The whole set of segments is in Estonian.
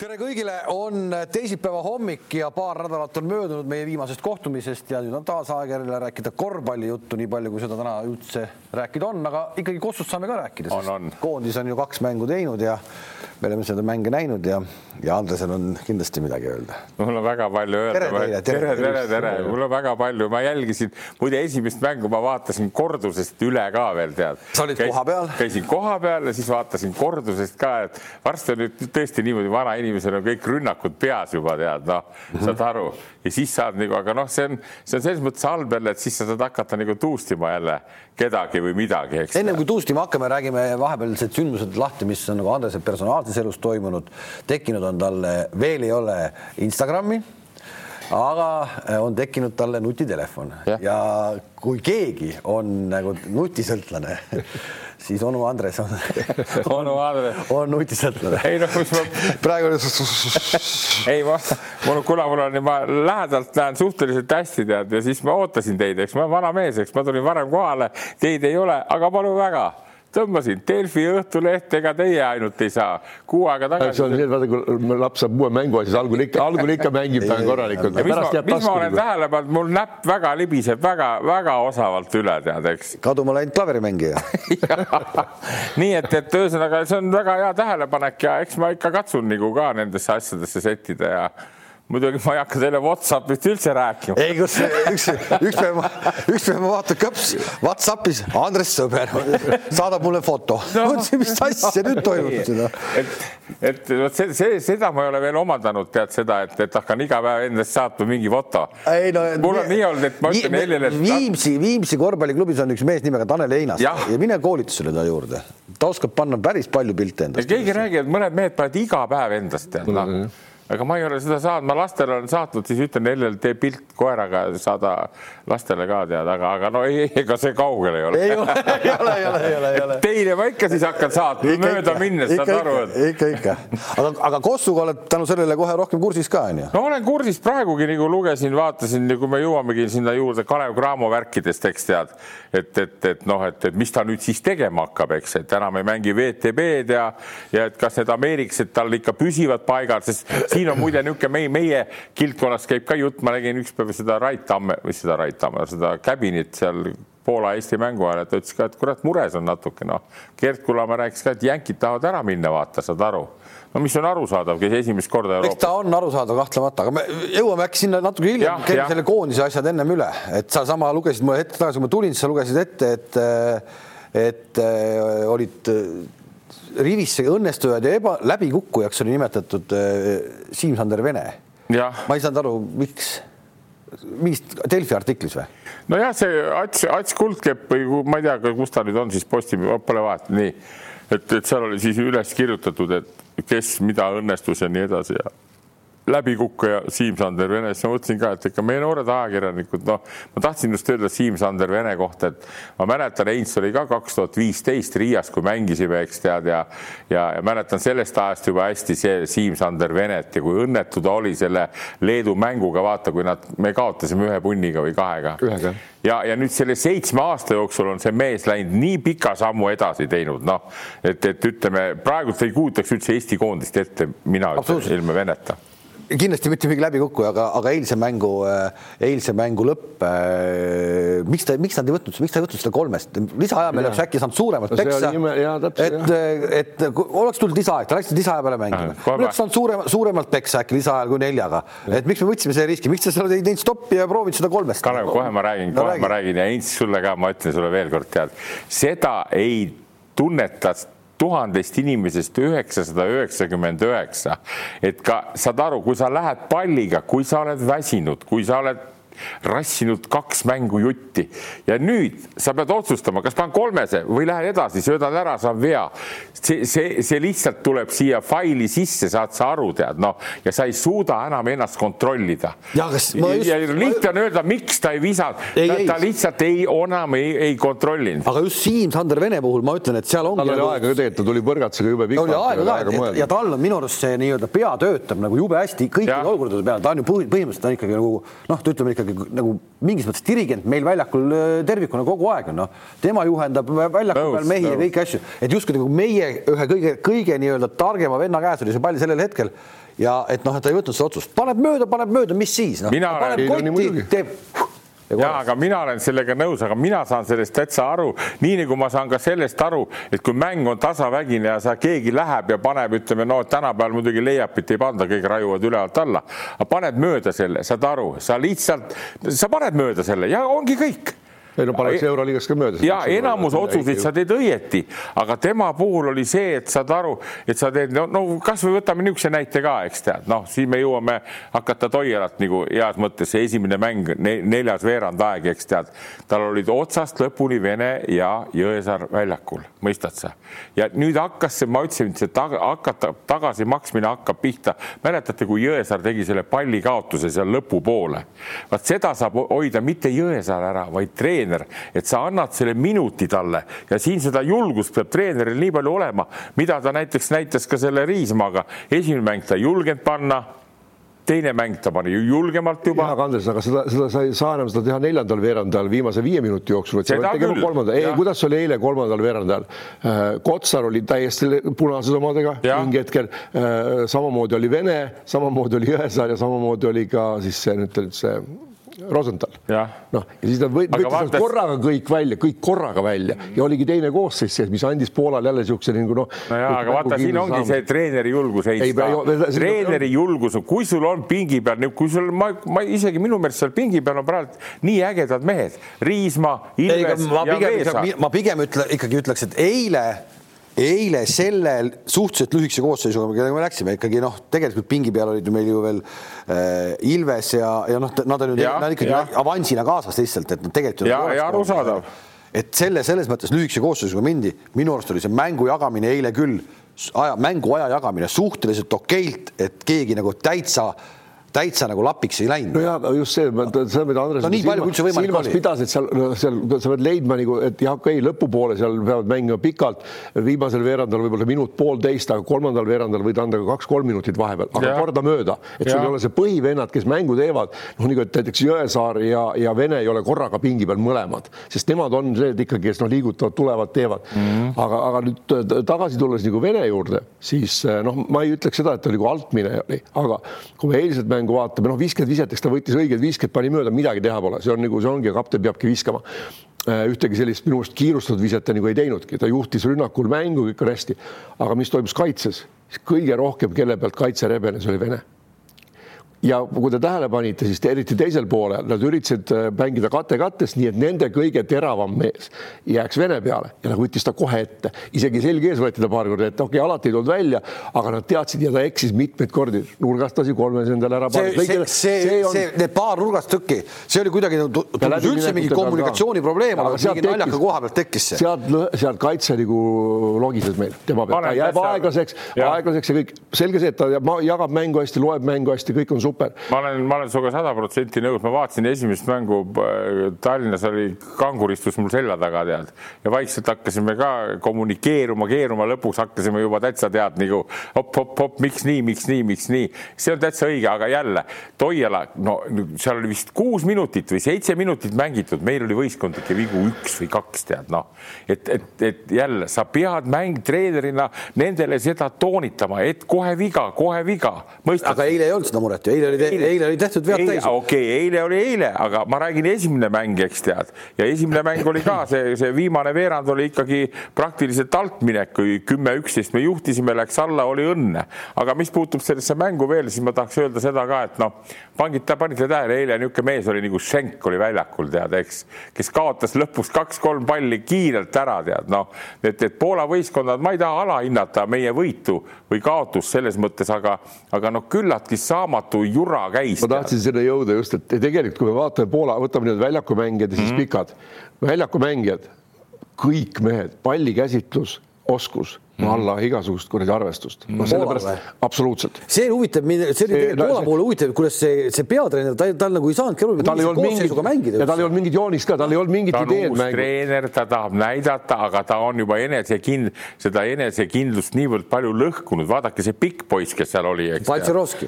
tere kõigile, on teisipäeva hommik ja paar nädalat on möödunud meie viimasest kohtumisest ja nüüd on taas aeg jälle rääkida korvpallijuttu, nii palju kui seda täna üldse rääkida on, aga ikkagi Kossust saame ka rääkida. koondis on ju kaks mängu teinud ja me oleme seda mänge näinud ja, ja Andresel on kindlasti midagi öelda. mul on väga palju öelda. tere tere, tere, tere, mul on väga palju, ma jälgisin, muide esimest mängu ma vaatasin kordusest üle ka veel tead. sa olid koha peal? käisin koha peal ja siis vaatasin kordusest ka, et varsti on nüüd tõesti niimoodi vana inimene inimesel on kõik rünnakud peas juba tead, noh mm -hmm., saad aru ja siis saad nagu, aga noh, see on, see on selles mõttes halb jälle, et siis sa saad hakata nagu tuustima jälle kedagi või midagi, eks. enne kui tuustima hakkame, räägime vahepealsed sündmused lahti, mis on nagu Andrese personaalses elus toimunud. tekkinud on talle, veel ei ole Instagrami aga on tekkinud talle nutitelefon ja. ja kui keegi on nagu nutisõltlane siis onu Andres on onu Andres on nutisõltlane. ei noh, mis ma praegu ei ma, mul, kuna mul on, ma lähedalt näen suhteliselt hästi tead ja siis ma ootasin teid, eks ma olen vana mees, eks ma tulin varem kohale, teid ei ole, aga palun väga tõmbasin Delfi Õhtuleht, ega teie ainult ei saa. Kuu aega tagasi. see on see, vaata kui laps saab uue mängu, siis algul ikka, algul ikka mängib ta korralikult. mis ma, mis ma olen tähele pannud, mul näpp väga libiseb väga-väga osavalt üle, tead, eks. kaduma läinud klaverimängija nii et, et ühesõnaga, see on väga hea tähelepanek ja eks ma ikka katsun nagu ka nendesse asjadesse sättida ja muidugi ma ei hakka teile Whatsappist üldse rääkima. ei, kus üks, üks päev, üks päev ma vaatan kõps Whatsappis, Andres sõber saadab mulle foto no.. mõtlesin, mis asja nüüd toimub siin. et, et vot see, see, seda ma ei ole veel omandanud, tead seda, et, et hakkan iga päev endast saatma mingi foto. No, mul on nii olnud, et ma ütlen Helile. Viimsi, Viimsi korvpalliklubis on üks mees nimega Tanel Einas ja, ja mine koolitusele ta juurde, ta oskab panna päris palju pilte endast. keegi räägib, et mõned mehed panevad iga päev endast tead noh aga ma ei ole seda saanud, ma lastele olen saatnud, siis ütlen Hellele, tee pilt koeraga, saada lastele ka teada, aga, aga no ei, ega see kaugel ei ole. ei ole, ei ole, ei ole, ei ole, ei ole. Teile ma ikka siis hakkan saatma mööda minnes, saad aru, et. ikka, ikka, aga, aga Kossuga oled tänu sellele kohe rohkem kursis ka onju? no olen kursis praegugi nagu lugesin, vaatasin, kui me jõuamegi sinna juurde Kalev Cramo värkidest, eks tead, et, et, et noh, et, et mis ta nüüd siis tegema hakkab, eks, et enam ei mängi VTB-d ja, ja et kas need ameeriklased tal ikka püsivad paigal, sest siin on muide niisugune meie, meie kildkonnas käib ka jutt, ma nägin ükspäev seda Rait Tamme või seda Rait Tamme, seda Käbinit seal Poola-Eesti mängu ajal, et ta ütles ka, et kurat, mures on natuke noh. Gerd Kullamäe rääkis ka, et jänkid tahavad ära minna, vaata, saad aru no mis on arusaadav, kes esimest korda Euroopas. eks ta on arusaadav kahtlemata, aga me jõuame äkki sinna natuke hiljem, käime selle koondise asjad ennem üle, et sa sama lugesid mulle hetk tagasi, kui ma tulin, siis sa lugesid ette, et et äh, olid rivisse õnnestujad ja eba, läbikukkujaks oli nimetatud äh, Siim-Sander Vene. ma ei saanud aru, miks, mingist Delfi artiklis või? nojah, see Ats, Ats Kuldkepp või ma ei tea, kus ta nüüd on siis Postimees, pole vahet, nii et, et seal oli siis üles kirjutatud, et kes mida õnnestus ja nii edasi ja läbikukkuja Siim-Sander Vene, siis ma mõtlesin ka, et ikka meie noored ajakirjanikud, noh, ma tahtsin just öelda Siim-Sander Vene kohta, et ma mäletan, Heinz oli ka kaks tuhat viisteist Riias, kui mängisime, eks tead ja ja, ja mäletan sellest ajast juba hästi see Siim-Sander Venet ja kui õnnetu ta oli selle Leedu mänguga, vaata, kui nad, me kaotasime ühe punniga või kahega. ühega. Ja, ja nüüd selle seitsme aasta jooksul on see mees läinud nii pika sammu edasi teinud, noh, et, et ütleme, praegult ei kujutaks üldse Eesti koondist ette, mina ütlen ilma Veneta kindlasti mitte mingi läbikukkuja, aga, aga eilse mängu, äh, eilse mängu lõpp. Äh, miks ta, miks nad ei võtnud, miks ta ei võtnud seda kolmest, lisaaja meil oleks äkki saanud suuremat peksa. et, et oleks tulnud lisaaeg, ta läks lisaaja peale mängima, oleks saanud suurem, suuremalt peksa äkki lisaajal kui neljaga, et miks me võtsime selle riski, miks sa seal ei teinud stoppi ja proovinud seda kolmest? Kalev, kohe ma räägin, kohe räägin. ma räägin ja Heinz sulle ka, ma ütlen sulle veel kord, tead, seda ei tunneta tuhandest inimesest üheksasada üheksakümmend üheksa. et ka saad aru, kui sa lähed palliga, kui sa oled väsinud, kui sa oled rassinud kaks mängu jutti ja nüüd sa pead otsustama, kas panen kolmese või lähen edasi, söödan ära, saan vea. see, see, see lihtsalt tuleb siia faili sisse, saad sa aru, tead noh, ja sa ei suuda enam ennast kontrollida. ja, just... ja lihtne on öelda, miks ta ei visanud, ta, ta lihtsalt ei, enam ei, ei kontrollinud. aga just Siim-Sander Vene puhul ma ütlen, et seal ongi. tal oli nagu... aega ka tegelikult, ta tuli põrgatusega jube pikalt. oli aega ka ja tal on minu arust see nii-öelda pea töötab nagu jube hästi kõikide olukordade peale, ta on ju põhimõtteliselt on ikkagi nagu noh, ütleme ikkagi nagu mingis mõttes dirigent meil väljakul äh, tervikuna kogu aeg on noh, tema juhendab väljaku peal mehi ja kõiki asju, et justkui nagu meie ühe kõige-kõige nii-öelda targema venna käes oli see pall sellel hetkel ja et noh, et ta ei võtnud seda otsust, paneb mööda, paneb mööda, mis siis noh, paneb kotti, teeb ja aga mina olen sellega nõus, aga mina saan sellest täitsa aru, nii nagu ma saan ka sellest aru, et kui mäng on tasavägine ja sa keegi läheb ja paneb, ütleme, no tänapäeval muidugi leiapit ei panda, kõik raiuvad ülevalt alla, aga paned mööda selle, saad aru, sa lihtsalt, sa paned mööda selle ja ongi kõik ei no paneks Euroliigas ka mööda. ja enamus otsuseid sa teed õieti, aga tema puhul oli see, et saad aru, et sa teed, no, no kasvõi võtame niisuguse näite ka, eks tead, noh, siin me jõuame hakata Toielat nagu heas mõttes see esimene mäng ne,, neljas veerandaeg, eks tead, tal olid otsast lõpuni Vene ja Jõesaar väljakul, mõistad sa? ja nüüd hakkas see, ma ütlesin, see taga, hakata tagasimaksmine hakkab pihta. mäletate, kui Jõesaar tegi selle pallikaotuse seal lõpupoole, vaat seda saab hoida mitte Jõesaar ära, vaid treener treener, et sa annad selle minuti talle ja siin seda julgust peab treeneril nii palju olema, mida ta näiteks näitas ka selle Riismaaga. esimene mäng ta ei julgenud panna teine mäng ta pani julgemalt juba. aga Andres, aga seda, seda sa ei saa enam seda teha neljandal veerandajal viimase viie minuti jooksul, et sa pead tegema kolmanda, ei, kuidas oli eile kolmandal veerandajal? Äh, Kotsar oli täiesti punases omadega mingi hetkel, äh, samamoodi oli Vene, samamoodi oli Jõesaar ja samamoodi oli ka siis see nüüd see Rosenthal. noh, ja siis nad võttis vaatas... korraga kõik välja, kõik korraga välja ja oligi teine koosseis sees, mis andis Poolale jälle niisuguse nagu noh. no jaa, aga vaata, siin ongi saama. see treeneri julgus heista. treeneri julgus, kui sul on pingi peal, kui sul, ma, ma isegi minu meelest seal pingi peal on praegu nii ägedad mehed, Riismaa, Ilves ei, ja Veesaar. ma pigem ütle, ikkagi ütleks, et eile eile selle suhteliselt lühikese koosseisuga, kellega me läksime ikkagi noh, tegelikult pingi peal olid ju meil ju veel äh, Ilves ja, ja noh, nad on ju, nad ikkagi ja. avansina kaasas lihtsalt, et nad tegelikult. ja, ja arusaadav. et selle selles mõttes lühikese koosseisuga mindi, minu arust oli see mängu jagamine eile küll, aja, mängu aja jagamine suhteliselt okeilt, et keegi nagu täitsa äh, täitsa nagu lapiks ei läinud. no ja just see, see, mida Andres no, nii palju, kui üldse võimalik oli. pidas, et seal, seal sa pead leidma nagu, et jah, okei okay,, lõpupoole seal peavad mängima pikalt, viimasel veerandal võib-olla minut-poolteist, aga kolmandal veerandal võid anda ka kaks-kolm minutit vahepeal, aga kordamööda, et ja. sul ei ole see põhivennad, kes mängu teevad, noh, nagu näiteks Jõesaar ja, ja Vene ei ole korraga pingi peal mõlemad, sest nemad on need ikkagi, kes noh, liigutavad, tulevad, teevad mm. -hmm. aga, aga nüüd tagasi tulles nagu Vene juurde, siis noh, ma ei ütleks seda, et oli nagu altmine oli, aga kui me eilset mängu mängu vaatame, noh, viiskümmend viset, eks ta võttis õiged viiskümmend, pani mööda, midagi teha pole, see on nagu see ongi, kapten peabki viskama. Äh, ühtegi sellist minu arust kiirustatud viset ta nagu ei teinudki, ta juhtis rünnakul mängu, kõik on hästi. aga mis toimus kaitses, kõige rohkem, kelle pealt kaitse rebenes, oli Vene ja kui te tähele panite, siis te, eriti teisel poolel nad üritasid äh, mängida kate kattest, nii et nende kõige teravam mees jääks Vene peale. Ja ta võttis ta kohe ette, isegi selge ees võeti ta paar korda ette, okei okay,, alati ei tulnud välja, aga nad teadsid ja ta eksis mitmeid kordi, nurgast lasi kolmes endale ära. see, see, see, see, on... see, need paar nurgast tükki, see oli kuidagi nagu üldse mingi kommunikatsiooniprobleem, aga mingi naljaka koha pealt tekkis see. sealt, sealt kaitse nagu logises meil tema pealt, ta jääb aeglaseks, aeglaseks ja kõik, selge see, et ta jagab mängu hästi, loeb mängu hästi, kõik on super. ma olen, ma olen sinuga sada protsenti nõus, ma vaatasin esimest mängu äh, Tallinnas oli kangur istus mul selja taga tead. Ja vaikselt hakkasime ka kommunikeeruma, keeruma, lõpuks hakkasime juba täitsa tead nagu hopp-hopp-hopp, miks nii, miks nii, miks nii, see on täitsa õige, aga jälle Toiala, no seal oli vist kuus minutit või seitse minutit mängitud, meil oli võistkondlikke vigu üks või kaks tead noh, et, et, et jälle sa pead mäng treenerina nendele seda toonitama, et kohe viga, kohe viga. aga eile ei olnud seda muret ju, eile oli, eile oli tehtud vead täis. okei okay,, eile oli eile, aga ma räägin esimene mäng, eks tead, ja esimene mäng oli ka see, see viimane veerand oli ikkagi praktiliselt altminek, kui kümme-üksteist me juhtisime, läks alla, oli õnne. aga mis puutub sellesse mängu veel, siis ma tahaks öelda seda ka, et noh, pangite, panite tähele, eile niisugune mees oli nagu Schenk oli väljakul, tead, eks, kes kaotas lõpus kaks-kolm palli kiirelt ära, tead, noh, et, et Poola võistkonnad, ma ei taha alahinnata meie võitu või kaotust selles mõttes, aga, aga noh, küllaltki saamatu jura käis. ma tahtsin sinna jõuda just, et tegelikult, kui me vaatame Poola, võtame need väljakumängijad ja siis mm -hmm. pikad väljakumängijad, kõik mehed, pallikäsitlus, oskus no mhm. alla igasugust kuradi arvestust no,. absoluutselt. see huvitab mind, see oli tegelikult Poola poole huvitav, kuidas see, see peatreener, ta, tal nagu ei saanudki aru, tal ei olnud mingit, ja tal ei olnud mingit joonist ka, tal ei olnud mingit ideed mängu. treener, ta tahab näidata, aga ta on juba enesekind-, seda enesekindlust niivõrd palju lõhkunud, vaadake see pikk poiss, kes seal oli, eks.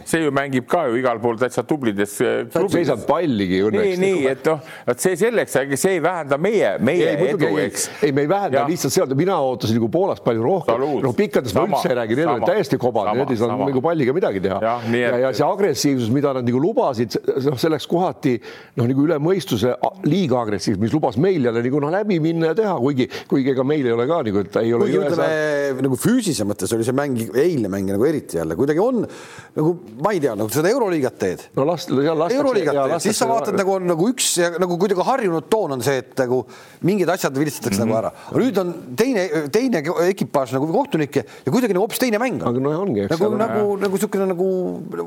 see ju mängib ka ju igal pool täitsa tublides klubides. seisab palligi õnneks. nii, nii, et noh, et see selleks, see ei vähenda meie, meie ei, edu, eks. ei, me ei vähenda lihtsalt seal, mina ootasin nagu Poolast palju rohkem no pikkadest ma üldse ei räägi, need olid täiesti kobad, need ei saanud nagu palliga midagi teha. ja, ja, ja see agressiivsus, mida nad nagu lubasid, noh, see läks kohati noh, nagu üle mõistuse liiga agressiivsus, mis lubas meil jälle nagu noh, läbi minna ja teha, kuigi, kuigi ega meil ei ole ka nagu, et ei ole. kuigi ütleme nagu füüsilises mõttes oli see mäng, eilne mäng nagu eriti jälle kuidagi on nagu ma ei tea, nagu seda euroliigat teed. no las, seal lastakse. euroliigat teed, siis sa vaatad nagu on nagu üks ja nagu kuidagi harjunud toon on see, et nagu mingid asjad vilistatakse mm -hmm. nagu ära. nüüd on teine, teine ekipaaž nagu kohtunikke ja kuidagi nagu hoopis teine mäng. aga no ongi. nagu, nagu, nagu niisugune nagu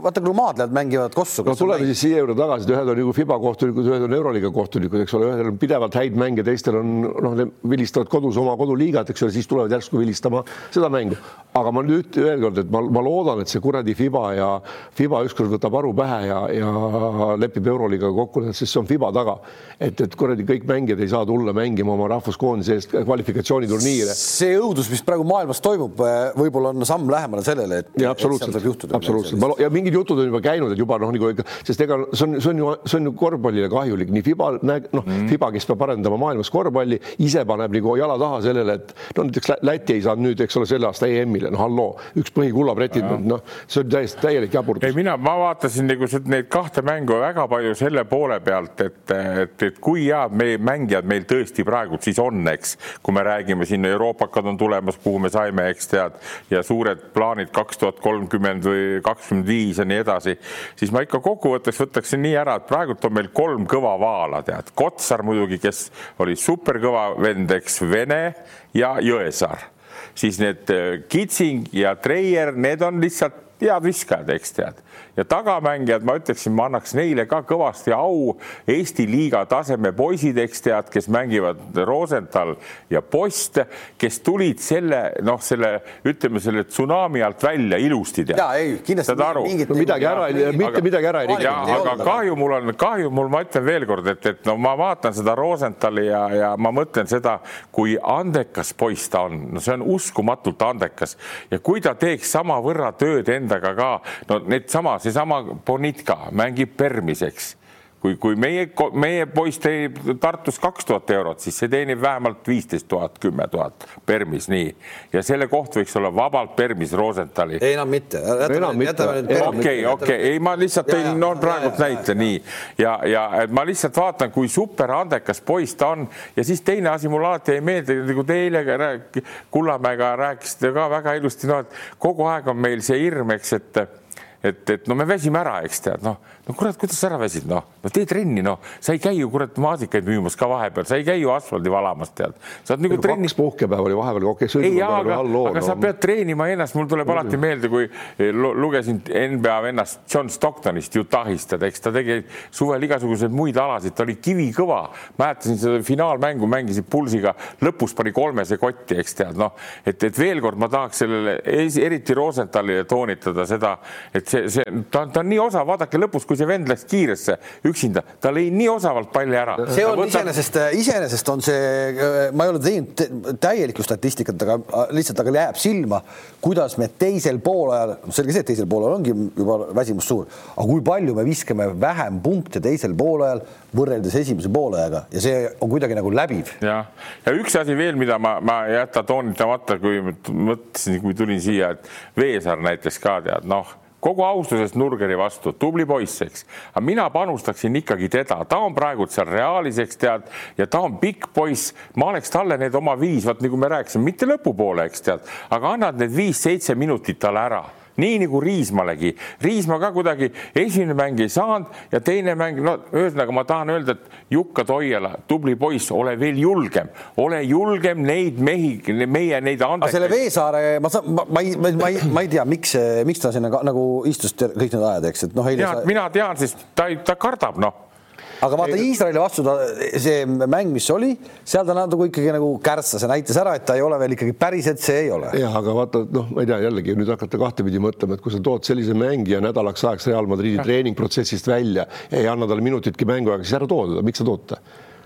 vaata, kui maadlejad mängivad kossu. no tuleme siis siia juurde tagasi, et ühed on nagu FIBA kohtunikud, ühed on euroliiga kohtunikud, eks ole, ühel on pidevalt häid mänge, teistel on noh, vilistavad kodus oma koduliigat, eks ole, siis tulevad järsku vilistama seda mängu. aga ma nüüd veel kord, et ma, ma loodan, et see kuradi FIBA ja FIBA ükskord võtab aru pähe ja, ja lepib euroliigaga kokku, sest see on FIBA taga. et, et kuradi kõik mängijad ei saa tulla mängima oma rahvuskoondise eest kvalifikatsiooniturniire. see õudus, mis praegu maailmas toimub, võib-olla on samm lähemale sellele, et. ja absoluutselt, absoluutselt ja mingid jutud on juba käinud, et juba noh, nagu ikka, sest ega see on, see on ju, see on ju korvpallile kahjulik, nii FIBA, noh mm., FIBA, kes peab arendama maailmas korvpalli, ise paneb nagu jala taha sellele, et no näiteks Läti ei saanud nüüd, eks ole, selle aasta EM-ile, no halloo, üks põhikulla pretendent, noh, see on täiesti täielik jaburdus. ei, mina, ma vaatasin nagu neid kahte mängu väga palju selle poole pealt, et, et, et kui head meie mängijad meil tõesti praegu siis on, eks, kui me räägime siin Euroopakad on tulemas, kuhu me saime, eks tead, ja suured plaanid kaks tuhat kolmkümmend või kakskümmend viis ja nii edasi, siis ma ikka kokkuvõtteks võtaksin nii ära, et praegult on meil kolm kõva vaala, tead, Kotsar muidugi, kes oli superkõva vend, eks, Vene ja Jõesaar. Siis need äh, Kitsing ja Treier, need on lihtsalt head viskajad, eks tead ja tagamängijad, ma ütleksin, ma annaks neile ka kõvasti au. Eesti liiga taseme poisid, eks tead, kes mängivad Rosenthal ja Post, kes tulid selle noh, selle ütleme selle tsunami alt välja ilusti tead. ja ei, kindlasti mingit, no, midagi ära, mitte midagi ära ei teinud. aga kahju mul on, kahju mul, ma ütlen veelkord, et, et no ma vaatan seda Rosenthali ja, ja ma mõtlen seda, kui andekas poiss ta on, no see on uskumatult andekas ja kui ta teeks samavõrra tööd endaga ka, no needsamad seesama Bonitka mängib Permiseks kui, kui meie, meie poiss teenib Tartus kaks tuhat eurot, siis see teenib vähemalt viisteist tuhat, kümme tuhat Permis, nii. ja selle koht võiks olla vabalt Permis Rosenthali. ei enam mitte. okei, okei, ei, ma lihtsalt tõin no praegult näite, nii. ja, ja et ma lihtsalt vaatan, kui super andekas poiss ta on ja siis teine asi mulle alati jäi meelde, nagu te eile Kullamäega rääkisite ka väga ilusti, no et kogu aeg on meil see hirm, eks, et et, et no me väsime ära, eks tead, noh, no kurat, kuidas sa ära väsid, noh, no tee trenni, noh, sa ei käi ju kurat maasikaid müümas ka vahepeal, sa ei käi ju asfaldi valamas, tead. sa oled nagu trennis. kaks puhkepäeva oli vahepeal, okei okay,. ei, aga, aga no. sa pead treenima ennast, mul tuleb alati meelde, kui lugesin NBA vennast John Stocktonist Utah'ist, eks ta tegi suvel igasuguseid muid alasid, ta oli kivikõva. mäletasin seda finaalmängu, mängisid Pulsiga, lõpus pani kolmese kotti, eks tead, noh, et, et veel kord ma tahaks sellele eriti Rosenthalile toonitada seda, et see, see, ta, ta on nii osav, vaadake lõpus, kui see vend läks kiiresse üksinda, ta lõi nii osavalt palli ära. see on võtab... iseenesest, iseenesest on see, ma ei ole teinud täielikku statistikat, aga lihtsalt, aga jääb silma, kuidas me teisel poolajal, selge see, et teisel poolel ongi juba väsimus suur, aga kui palju me viskame vähem punkte teisel poolajal võrreldes esimese poolajaga ja see on kuidagi nagu läbiv. jah, ja üks asi veel, mida ma, ma ei jäta toonitamata, kui mõtlesin, kui tulin siia, et Veesaar näiteks ka tead, noh kogu austusest Nurgeri vastu, tubli poiss, eks, aga mina panustaksin ikkagi teda, ta on praegu seal Realis, eks tead, ja ta on pikk poiss, ma oleks talle need oma viis, vot nagu me rääkisime, mitte lõpupoole, eks tead, aga annad need viis-seitse minutit talle ära nii nagu Riismalegi. Riismaa ka kuidagi esimene mäng ei saanud ja teine mäng, no ühesõnaga ma tahan öelda, et Jukka Toiala, tubli poiss, ole veel julgem, ole julgem neid mehi, meie neid andekaid. selle Veesaare, ma saan, ma, ma ei, ma ei, ma ei tea, miks, miks ta sinna nagu istus kõik need ajad, eks, et noh. mina tean, sest ta, ta kardab, noh aga vaata Iisraeli vastu ta, see mäng, mis oli, seal ta natuke ikkagi nagu kärtsas ja näitas ära, et ta ei ole veel ikkagi päriselt, see ei ole. jah, aga vaata, noh, ma ei tea, jällegi nüüd hakata kahtepidi mõtlema, et kui sa tood sellise mängija nädalaks ajaks Real Madridi treeningprotsessist välja ja ei anna talle minutitki mänguaega, siis ära too teda, miks sa tood ta?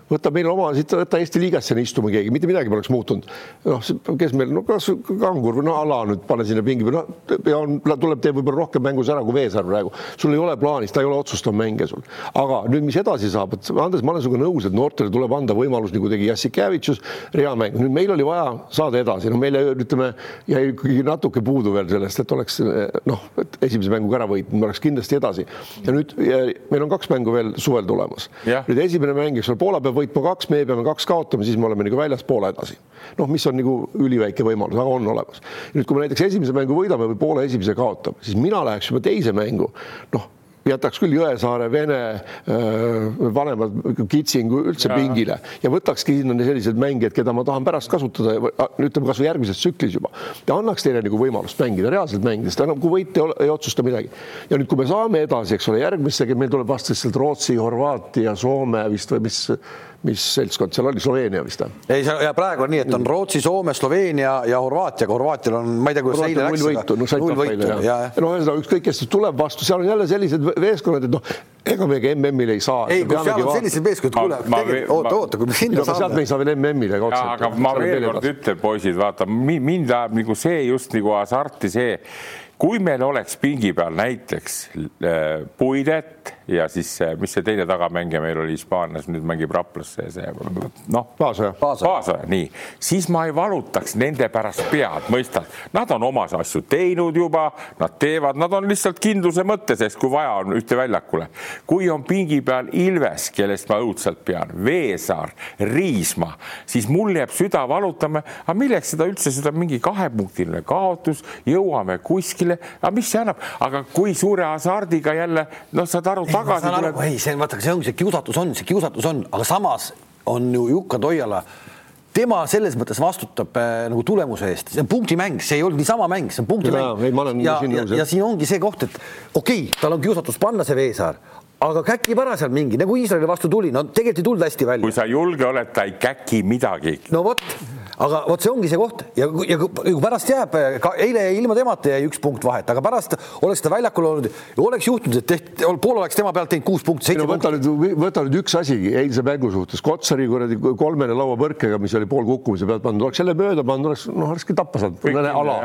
Võta meil oma siit, võta Eesti liigasse istuma keegi, mitte midagi poleks muutunud. noh, kes meil, no kas Kangur või no Ala nüüd pane sinna pingi peale, ja on, tuleb, teeb võib-olla rohkem mängus ära kui Veesaar praegu. sul ei ole plaanis, ta ei ole otsustav mängija sul. aga nüüd, mis edasi saab, et Andres, ma olen sinuga nõus, et noortele tuleb anda võimalus, nagu tegi Jassikevitšus, reamäng. nüüd meil oli vaja saada edasi, no meile ütleme, jäi ikkagi natuke puudu veel sellest, et oleks noh, et esimese mänguga ära võitnud, oleks kindlasti edasi. ja nüüd ja meil on kaks mängu veel suvel tulemas. nüüd esimene mäng, eks ole, Poola peab võitma kaks, meie peame kaks kaotama, siis me oleme nagu väljas Poola edasi. noh, mis on nagu üliväike võimalus, aga on olemas. nüüd, kui me näiteks esimese mängu võidame või Poola esimese kaotame, siis mina läheks juba teise mängu, noh jätaks küll Jõesaare, Vene äh, vanemad kitsingu üldse ja. pingile ja võtakski sinna sellised mängijad, keda ma tahan pärast kasutada, ütleme kasvõi järgmises tsüklis juba ja annaks teile nagu võimalust mängida, reaalselt mängida, sest enam kui võite ei otsusta midagi. ja nüüd, kui me saame edasi, eks ole, järgmisse, meil tuleb vastaselt Rootsi, Horvaatia, Soome vist või mis mis seltskond seal oli, Sloveenia vist või? ei, ja praegu on nii, et on Rootsi, Soome, Sloveenia ja Horvaatiaga, Horvaatial on, ma ei tea, kuidas eile läks. võitu, no null võitu, ja, ja. no ühesõnaga ükskõik, kes tuleb vastu, seal on jälle sellised meeskonnad, et noh, ega me MM-ile ei saa. ei, kui seal on sellised meeskonnad, kuule, oota, oota, kui me sinna saame. sealt me ei saa veel MM-ile. aga ma veel kord ütlen, poisid, vaata mind ajab nagu see just nagu hasarti see, kui meil oleks pingi peal näiteks äh, Puidet ja siis mis see teine tagamängija meil oli Hispaanias, nüüd mängib Raplas see, see noh, Paasoja, Paasoja, nii, siis ma ei valutaks nende pärast pead, mõistad, nad on oma asju teinud juba, nad teevad, nad on lihtsalt kindluse mõttes, sest kui vaja on ühte väljakule. kui on pingi peal Ilves, kellest ma õudselt pean, Veesaar, Riismaa, siis mul jääb süda valutama, aga milleks seda üldse, seda mingi kahepunktiline kaotus, jõuame kuskile, aga mis see annab, aga kui suure hasardiga jälle, noh, saad aru tagasi tuleb. ei, see vaata, see ongi see kiusatus on, see kiusatus on, aga samas on ju Jukka Toiala tema selles mõttes vastutab äh, nagu tulemuse eest, see on punktimäng, see ei olnud niisama mäng, see on punktimäng. ja, ja, ja, ja siin ongi see koht, et okei okay,, tal on kiusatus panna see Veesaar, aga käkib ära seal mingi, nagu Iisraeli vastu tuli, no tegelikult ei tulnud hästi välja. kui sa julge oled, ta ei käki midagi. no vot aga vot see ongi see koht. Ja, ja kui pärast jääb, eile jäi ilma temata jäi üks punkt vahet, aga pärast oleks ta väljakul olnud, oleks juhtunud, et tehti, pool oleks tema pealt teinud kuus punkti, seitse no, võta punkti. nüüd, võta nüüd üks asi eilse mängu suhtes, Kotsari kuradi kolmene lauapõrkega, mis oli pool kukkumise pealt pandud, oleks selle mööda pannud, oleks noh, olekski tappa saanud, mõne ala.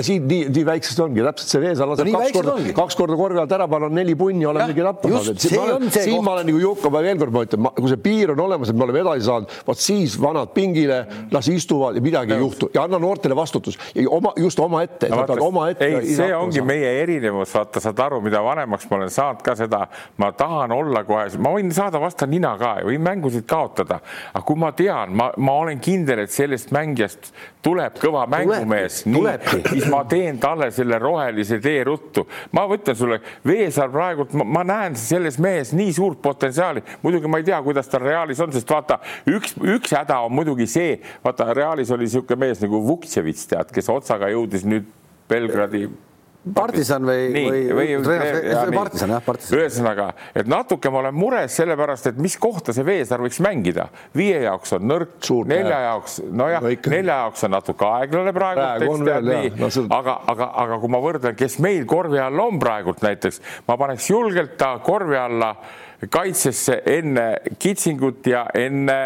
Siin nii, nii väiksest ongi. Täpselt see Veesaar laseb no, kaks korda, kaks korda korvi alt ära panna, neli punni, olemegi tappa saanud. siin ma olen nagu Jukka, ma veel kord ma ütlen, kui see piir on olemas, et me oleme edasi saanud, vot siis vanad pingile, las istuvad ja midagi ei juhtu. Ja anna noortele vastutus. Ja oma, just omaette ei, see ongi meie erinevus, vaata, saad aru, mida vanemaks ma olen saanud ka seda, ma tahan olla kohe, ma võin saada vastu nina ka ja võin mängusid kaotada, aga kui ma tean, ma, ma olen kindel, et sellest mängijast tuleb kõva mängumees, siis ma teen talle selle rohelise tee ruttu. ma ütlen sulle, Veesaar praegult, ma näen selles mehes nii suurt potentsiaali, muidugi ma ei tea, kuidas ta Realis on, sest vaata, üks, üks häda on muidugi see, vaata Realis oli niisugune mees nagu Vuktševitš, tead, kes otsaga jõudis nüüd Belgradi partisan või, või, või, või partisan jah, partisan. ühesõnaga, et natuke ma olen mures sellepärast, et mis kohta see Veesaar võiks mängida. viie jaoks on nõrk, nelja jaoks, nojah no, nelja jaoks on natuke aeglane praegu, praegu, no, see... aga, aga, aga kui ma võrdlen, kes meil korvi all on praegult näiteks, ma paneks julgelt ta korvi alla kaitsesse enne Kitsingut ja enne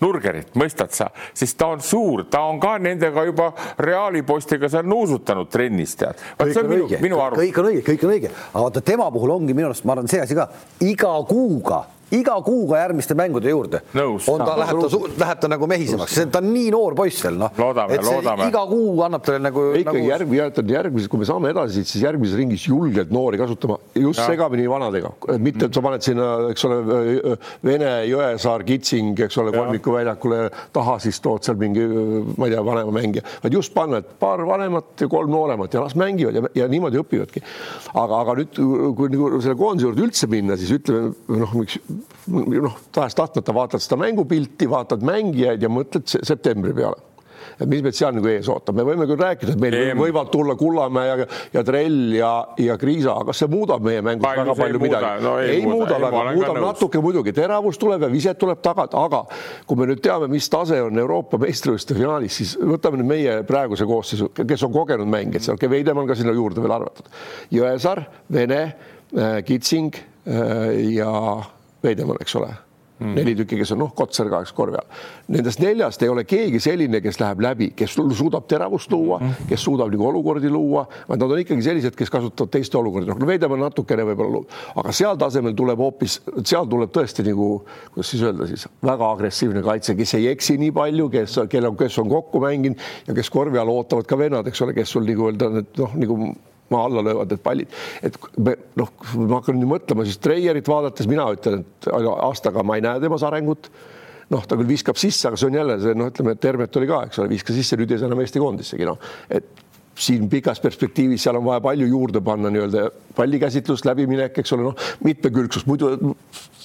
Nurgerit, mõistad sa, sest ta on suur, ta on ka nendega juba Reali poistega seal nuusutanud trennis, tead. kõik on õige, kõik on õige, kõik on õige, aga vaata tema puhul ongi minu arust, ma arvan, see asi ka. Iga kuuga iga kuuga järgmiste mängude juurde on ta, läheb ta, läheb ta nagu mehisemaks, ta on nii noor poiss veel noh. loodame, loodame. iga kuu annab talle nagu. ikkagi nagu... järg, jätan järgmises, kui me saame edasi, siis järgmises ringis julgelt noori kasutama just ja. segamini vanadega, mitte et sa paned sinna, eks ole, Vene, Jõesaar, Kitsing, eks ole, kolmiku väljakule taha, siis tood seal mingi, ma ei tea, vanema mängija, vaid just panna, et paar vanemat ja kolm nooremat ja las mängivad ja, ja niimoodi õpivadki. aga, aga nüüd, kui nagu selle koondise juurde üldse minna, siis ütleme noh, miks noh, tahes-tahtmata vaatad seda mängupilti, vaatad mängijaid ja mõtled septembri peale et mis meid seal nagu ees ootab, me võime küll rääkida, et meil Eem. võivad tulla Kullamäe ja, ja Trell ja, ja Kriisa, aga kas see muudab meie mängus Palju väga palju midagi? No, ei, ei muuda, muuda väga, muudab natuke muidugi, teravus tuleb ja viset tuleb tagant, aga kui me nüüd teame, mis tase on Euroopa meistrivõistluste finaalis, siis võtame nüüd meie praeguse koosseisu, kes on kogenud mängijad, seal Veidemann ka sinna juurde veel arvatud. Jõesaar, Vene, äh, Kitsing äh, ja Veidemann, eks ole mm., neli tükki, kes on noh, Kotsar kaheksa korvi all. Nendest neljast ei ole keegi selline, kes läheb läbi, kes suudab teravust luua mm, kes suudab nagu olukordi luua, vaid nad on ikkagi sellised, kes kasutavad teiste olukordi, noh, Veidemann natukene võib-olla, aga seal tasemel tuleb hoopis, seal tuleb tõesti nagu, kuidas siis öelda siis, väga agressiivne kaitse, kes ei eksi nii palju, kes, kellel, kes on kokku mänginud ja kes korvi all ootavad ka vennad, eks ole, kes sul nagu öelda, noh, nagu maa alla löövad need pallid. et me noh, ma hakkan nüüd mõtlema siis Treierit vaadates, mina ütlen, et aastaga ma ei näe temas arengut. noh, ta küll viskab sisse, aga see on jälle see noh, ütleme, et Termet oli ka, eks ole, viskas sisse, nüüd ei saa enam Eesti koondissegi noh, et siin pikas perspektiivis, seal on vaja palju juurde panna nii-öelda pallikäsitlust, läbiminek, eks ole, noh, mitmekülgsust, muidu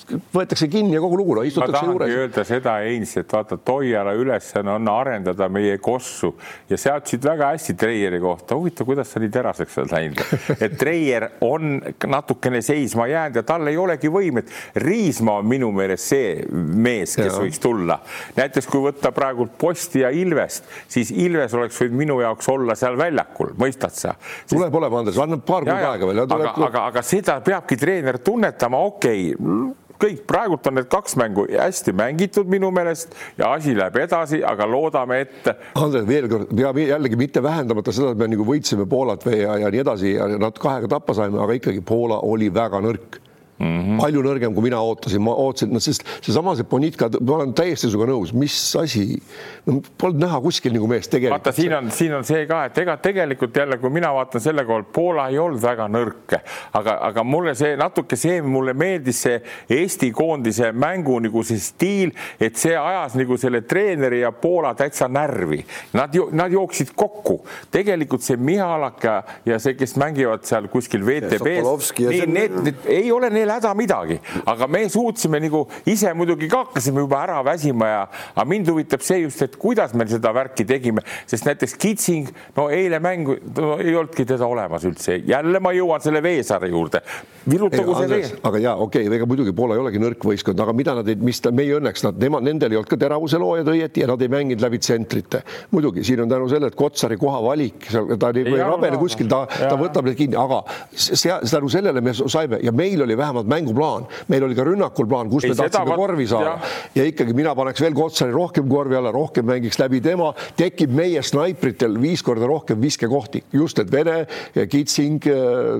võetakse kinni ja kogu lugu, no istutakse juures. öelda seda, Heinz, et vaata, Toiala ülesanne on arendada meie kossu ja sa ütlesid väga hästi Treieri kohta, huvitav, kuidas sa nii teraseks oled läinud, et Treier on natukene seisma jäänud ja tal ei olegi võimet. Riismaa on minu meelest see mees, kes ja. võiks tulla. näiteks kui võtta praegu Posti ja Ilvest, siis Ilves oleks võinud minu jaoks olla seal väljakul, mõistad sa? tuleb olema, Andres, anna paar kuud aega veel. aga, aga, aga seda peabki treener tunnetama, okei okay, kõik, praegult on need kaks mängu hästi mängitud minu meelest ja asi läheb edasi, aga loodame, et. Andres, veel kord, peab jällegi mitte vähendamata seda, et me nagu võitsime Poolat või ja, ja nii edasi ja natuke aega tappa saime, aga ikkagi Poola oli väga nõrk Mm -hmm. palju nõrgem, kui mina ootasin, ma ootasin, no sest seesama see Bonitka, ma olen täiesti sinuga nõus, mis asi, no polnud näha kuskil nagu meest tegelikult. vaata, siin on, siin on see ka, et ega tegelikult jälle, kui mina vaatan selle koha pealt, Poola ei olnud väga nõrk, aga, aga mulle see natuke see, mulle meeldis see Eesti koondise mängu nagu see stiil, et see ajas nagu selle treeneri ja Poola täitsa närvi. Nad, nad jooksid kokku, tegelikult see Mihalak ja, see, kes mängivad seal kuskil VTB-s, need, need ei ole need veel häda midagi, aga me suutsime nagu ise muidugi ka hakkasime juba ära väsima ja, aga mind huvitab see just, et kuidas me seda värki tegime, sest näiteks Kitsing, no eile mängu no, ei olnudki teda olemas üldse, jälle ma jõuan selle Veesaare juurde. virutagu see vee. aga ja okei okay,, ega muidugi Poola ei olegi nõrk võistkond, aga mida nad mis ta, meie õnneks nad, nemad, nendel ei olnud ka teravuse loojad õieti ja nad ei mänginud läbi tsentrite. muidugi siin on tänu sellele, et Kotsari koha valik, ta ei, rabene kuskil, ta, ta võtab need kinni, aga see, tänu sellele me saime ja meil oli vähemalt vähemalt mänguplaan, meil oli ka rünnakul plaan, kus Ei, me tahtsime ma... korvi saada ja. ja ikkagi mina paneks veel Kotsari rohkem korvi alla, rohkem mängiks läbi tema, tekib meie snaipritel viis korda rohkem viskekohti, just et Vene, Kitsing,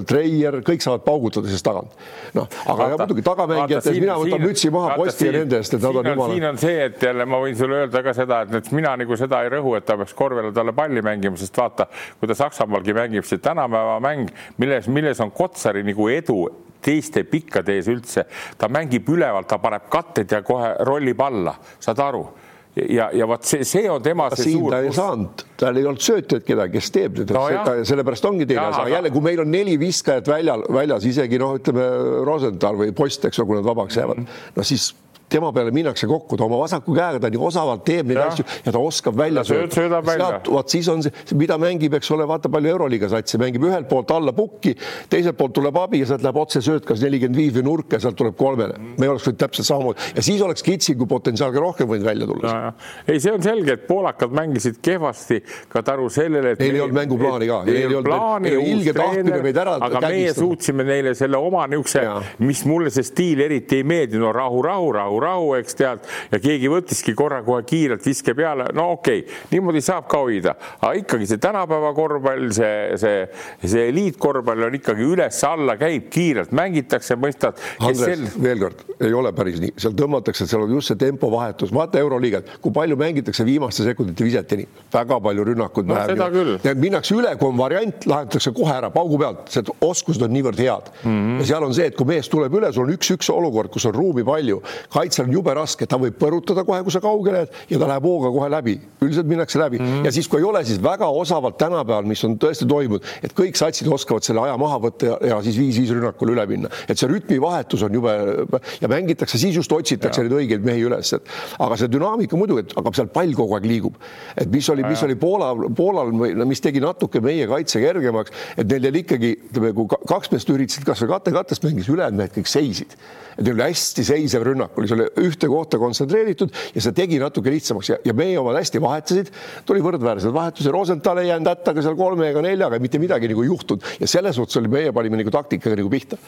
Treier, kõik saavad paugutada siis tagant. noh, aga ja, muidugi tagamängijates mina võtan mütsi maha Posti ja nende eest, et nad on jumala. siin on see, et jälle ma võin sulle öelda ka seda, et, mina nagu seda ei rõhu, et ta peaks korvile talle palli mängima, sest vaata, kui ta Saksamaalgi mängib, see tänapäeva mäng, milles, milles on Kotsari nagu edu teiste pikkade ees üldse, ta mängib ülevalt, ta paneb katted ja kohe rollib alla, saad aru ja, ja vot see, see on tema see siin suur. ta ei saanud, tal ei olnud söötjat kedagi, kes teeb nüüd no, sellepärast ongi teine asi, aga jälle, kui meil on neli viskajat väljal, väljas isegi noh, ütleme Rosenthal või Post, eks ole, kui nad vabaks jäävad mm, -hmm. no siis tema peale minnakse kokku, ta oma vasaku käega, ta nii osavalt teeb neid ja. asju ja ta oskab välja sööta. vot siis on see, mida mängib, eks ole, vaata palju Euroliiga satsi mängib ühelt poolt alla pukki, teiselt poolt tuleb abi ja sealt läheb otse sööt, kas nelikümmend viis või nurka ja sealt tuleb kolmele. me oleks võinud täpselt samamoodi ja siis oleks Kitsingu potentsiaal ka rohkem võinud välja tulla. ei, see on selge, et poolakad mängisid kehvasti ka tänu sellele, et neil ei olnud mänguplaani ka. Neil ei olnud plaani, ilge tahtmine meid ära aga meie suutsime neile selle oma niisuguse, mis mulle see stiil eriti ei meeldinud, no rahu, rahu, rahu rahu, rahu, eks tead, ja keegi võttiski korra kohe kiirelt viske peale, no okei okay,, niimoodi saab ka hoida, aga ikkagi see tänapäeva korvpall, see, see, see eliitkorvpall on ikkagi üles-alla, käib kiirelt, mängitakse, mõistad. Andres sel..., veel kord, ei ole päris nii, seal tõmmatakse, seal on just see tempovahetus, vaata Euroliigat, kui palju mängitakse viimaste sekundite viseteni, väga palju rünnakuid no,. küll. minnakse üle, kui on variant, lahendatakse kohe ära paugu pealt, see oskused on niivõrd head mm. -hmm. ja seal on see, et kui mees tuleb üle, sul on üks-üks olukord, kus on ruumi palju, kaitsel on jube raske, ta võib põrutada kohe, kui sa kaugele jääd ja ta läheb hooga kohe läbi. üldiselt minnakse läbi mm -hmm. ja siis, kui ei ole, siis väga osavalt tänapäeval, mis on tõesti toimunud, et kõik satsid oskavad selle aja maha võtta ja, ja siis viis-viis rünnakule üle minna, et see rütmivahetus on jube ja mängitakse, siis just otsitakse neid õigeid mehi üles, et aga see dünaamika muidugi, et aga seal pall kogu aeg liigub. et mis oli, mis oli Poola, Poolal, mis tegi natuke meie kaitse kergemaks, et neil jäi ikkagi, ütleme, kui kaks meest üritasid kasvõi kate-kattest mängis, ülejäänud mehed kõik seisid. et neil oli hästi seisev rünnak, oli selle ühte kohta kontsentreeritud ja see tegi natuke lihtsamaks. Ja, ja meie omad hästi vahetasid, tuli võrdväärsed vahetused, Rosenthal ei jäänud hättaga seal kolme ega neljaga, mitte midagi nagu ei juhtunud. Ja selles suhtes oli, meie panime nagu taktikaga nagu pihta.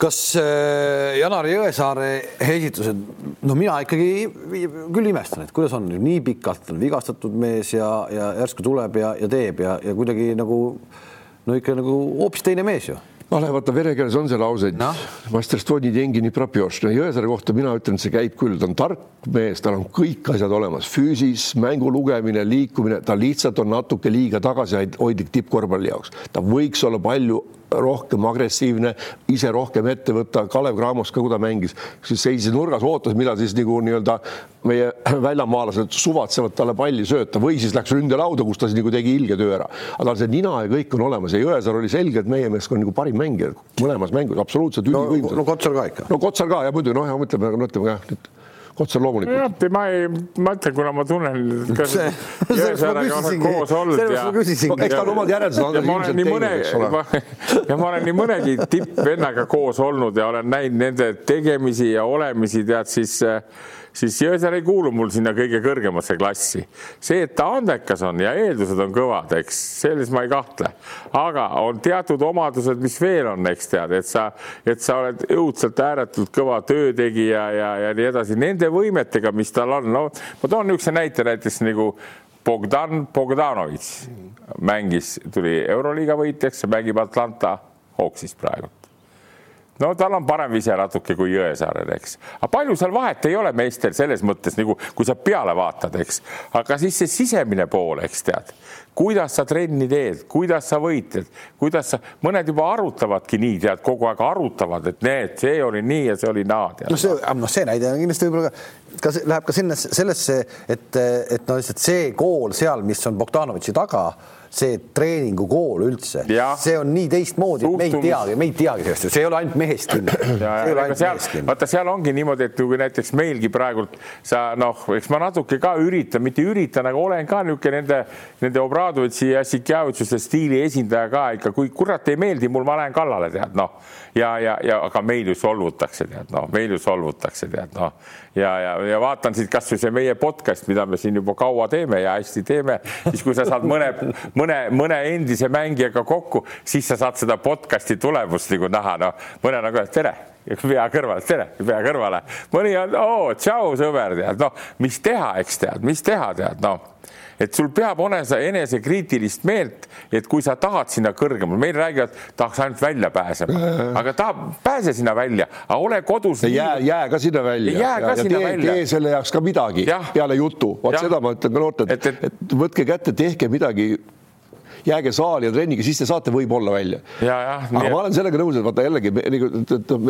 Kas äh, Janar Jõesaare esitused, no mina ikkagi küll imestan, et kuidas on. Nii pikalt on vigastatud mees ja, ja järsku tuleb ja, ja teeb ja, ja kuidagi nagu no ikka nagu hoopis teine mees ju vale, vaata verekeeles on see lause no., dengi nii propjoš, no Jõesaare kohta mina ütlen, et see käib küll, ta on tark mees, tal on kõik asjad olemas, füüsis, mängu lugemine, liikumine, ta lihtsalt on natuke liiga tagasihoidlik tippkorvpalli jaoks, ta võiks olla palju rohkem agressiivne, ise rohkem ette võtta. Kalev Cramos ka, kui ta mängis, siis seisis nurgas, ootas, millal siis nagu nii-öelda meie väljamaalased suvatsevad talle palli sööta või siis läks ründelauda, kus ta siis nagu tegi ilge töö ära. aga tal see nina ja kõik on olemas ja Jõesaar oli selge, et meie meeskond nagu parim mängija mõlemas mängus, absoluutselt ülivõimsad. no, no Kotsar ka ikka. no Kotsar ka ja muidugi noh, ja mõtleme, no ütleme jah otse loomulikult. ma ei, ma ütlen, kuna ma tunnen. koos olnud ja. eks tal omad järeldused on. ja ma olen nii mõne, ja ma olen nii mõnegi tippvennaga koos olnud ja olen näinud nende tegemisi ja olemisi, tead siis äh, siis Jõesaar ei kuulu mul sinna kõige kõrgemasse klassi. see, et ta andekas on ja eeldused on kõvad, eks selles ma ei kahtle, aga on teatud omadused, mis veel on, eks tead, et sa, et sa oled õudselt ääretult kõva töötegija ja, ja nii edasi, nende võimetega, mis tal on, no ma toon niisuguse näite näiteks nagu Bogdan Bogdanovitš mängis, tuli Euroliiga võitjaks ja mängib Atlanta Hawksis praegu no tal on parem vise natuke kui Jõesaarel, eks. aga palju seal vahet ei ole meestel selles mõttes nagu, kui sa peale vaatad, eks. aga siis see sisemine pool, eks tead, kuidas sa trenni teed, kuidas sa võitled, kuidas sa, mõned juba arutavadki nii, tead, kogu aeg arutavad, et need, see oli nii ja see oli naa. no see, noh, see näide on kindlasti võib-olla ka, ka läheb ka sinna sellesse, et, et no lihtsalt see kool seal, mis on Bogdanovitši taga see treeningukool üldse, see on nii teistmoodi, et me ei teagi, me ei teagi sellest see ei ole ainult mehest kinni. vaata, seal ongi niimoodi, et kui näiteks meilgi praegult sa noh, eks ma natuke ka üritan, mitte üritan, aga olen ka niisugune nende, nende Obradovitši ja Sikjavitšuste stiili esindaja ka ikka, kui kurat ei meeldi mul, ma lähen kallale, tead noh ja, ja, ja aga meil ju solvutakse, tead noh, meil ju solvutakse, tead noh. Ja, ja, ja vaatan siit kasvõi see meie podcast, mida me siin juba kaua teeme ja hästi teeme, siis kui sa saad mõne mõne, mõne endise mängijaga kokku, siis sa saad seda podcast'i tulemust nagu näha, noh, mõne nagu tere pea kõrvale, tere, pea kõrvale, mõni on, oo, tšau, sõber, tead, noh, mis teha, eks tead, mis teha, tead, noh et sul peab olema enesekriitilist meelt, et kui sa tahad sinna kõrgemale, meil räägivad, tahaks ainult välja pääsema, aga ta pääse sinna välja, aga ole kodus. jää, jää ka sinna välja. jää ka ja, sinna tee, välja. tee selle jaoks ka midagi ja. peale jutu, vot seda ma ütlen ka noortele, et, et, et võtke kätte, tehke midagi jääge saali ja trenniga, siis te saate võib-olla välja. aga ma olen sellega nõus, et vaata jällegi nagu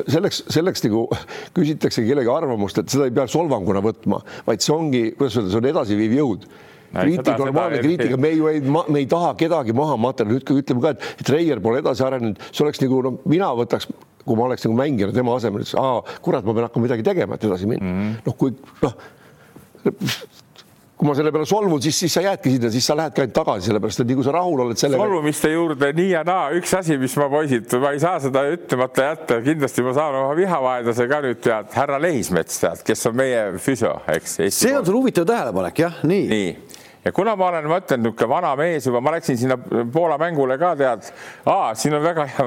selleks, selleks nagu küsitakse kellegi arvamust, et seda ei pea solvanguna võtma, vaid see ongi, kuidas öelda, see on edasiviiv jõud kriitika, normaalne kriitika, me ju ei, me ei taha kedagi maha materjali, nüüd kui ütleme ka, et, et Reier pole edasi arenenud, see oleks nagu no mina võtaks, kui ma oleks nagu mängija tema asemel, siis aa, kurat, ma pean hakkama midagi tegema, et edasi minna. Mm -hmm.. noh, kui noh kui ma selle peale solvun, siis, siis sa jäädki sinna, siis sa lähedki ainult tagasi, sellepärast et nii kui sa rahul oled sellega. solvumiste juurde nii ja naa, üks asi, mis ma poisid, ma ei saa seda ütlemata jätta, kindlasti ma saan oma vihavaenlase ka nüüd tead, härra Lehismets tead, kes on meie füsio, eks. see on sul huvitav tähelepanek jah, nii, nii ja kuna ma olen, ma ütlen, niisugune vana mees juba, ma läksin sinna Poola mängule ka tead, siin on väga hea,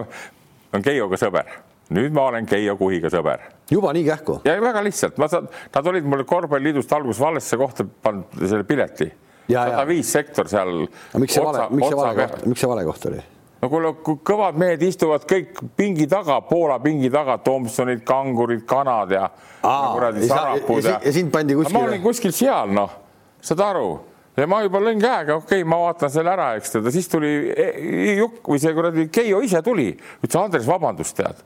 on Keioga sõber, nüüd ma olen Keijo Kuhiga sõber. juba nii kähku? ja väga lihtsalt, ma saan, nad olid mul korvpalliliidust alguses valesse kohta pannud selle pileti. sada viis sektor seal. miks see vale, miks see vale koht, miks see vale koht oli? no kuule, kõvad mehed istuvad kõik pingi taga, Poola pingi taga, Tomsonid, kangurid, kanad ja. ja, ja, ja, ja sind pandi kuskile. ma olin kuskil seal, noh, saad aru ja ma juba lõin käega, okei okay,, ma vaatan selle ära, eks tead, siis tuli e-, Jukk või see kuradi Keijo ise tuli, ütles Andres, vabandust, tead.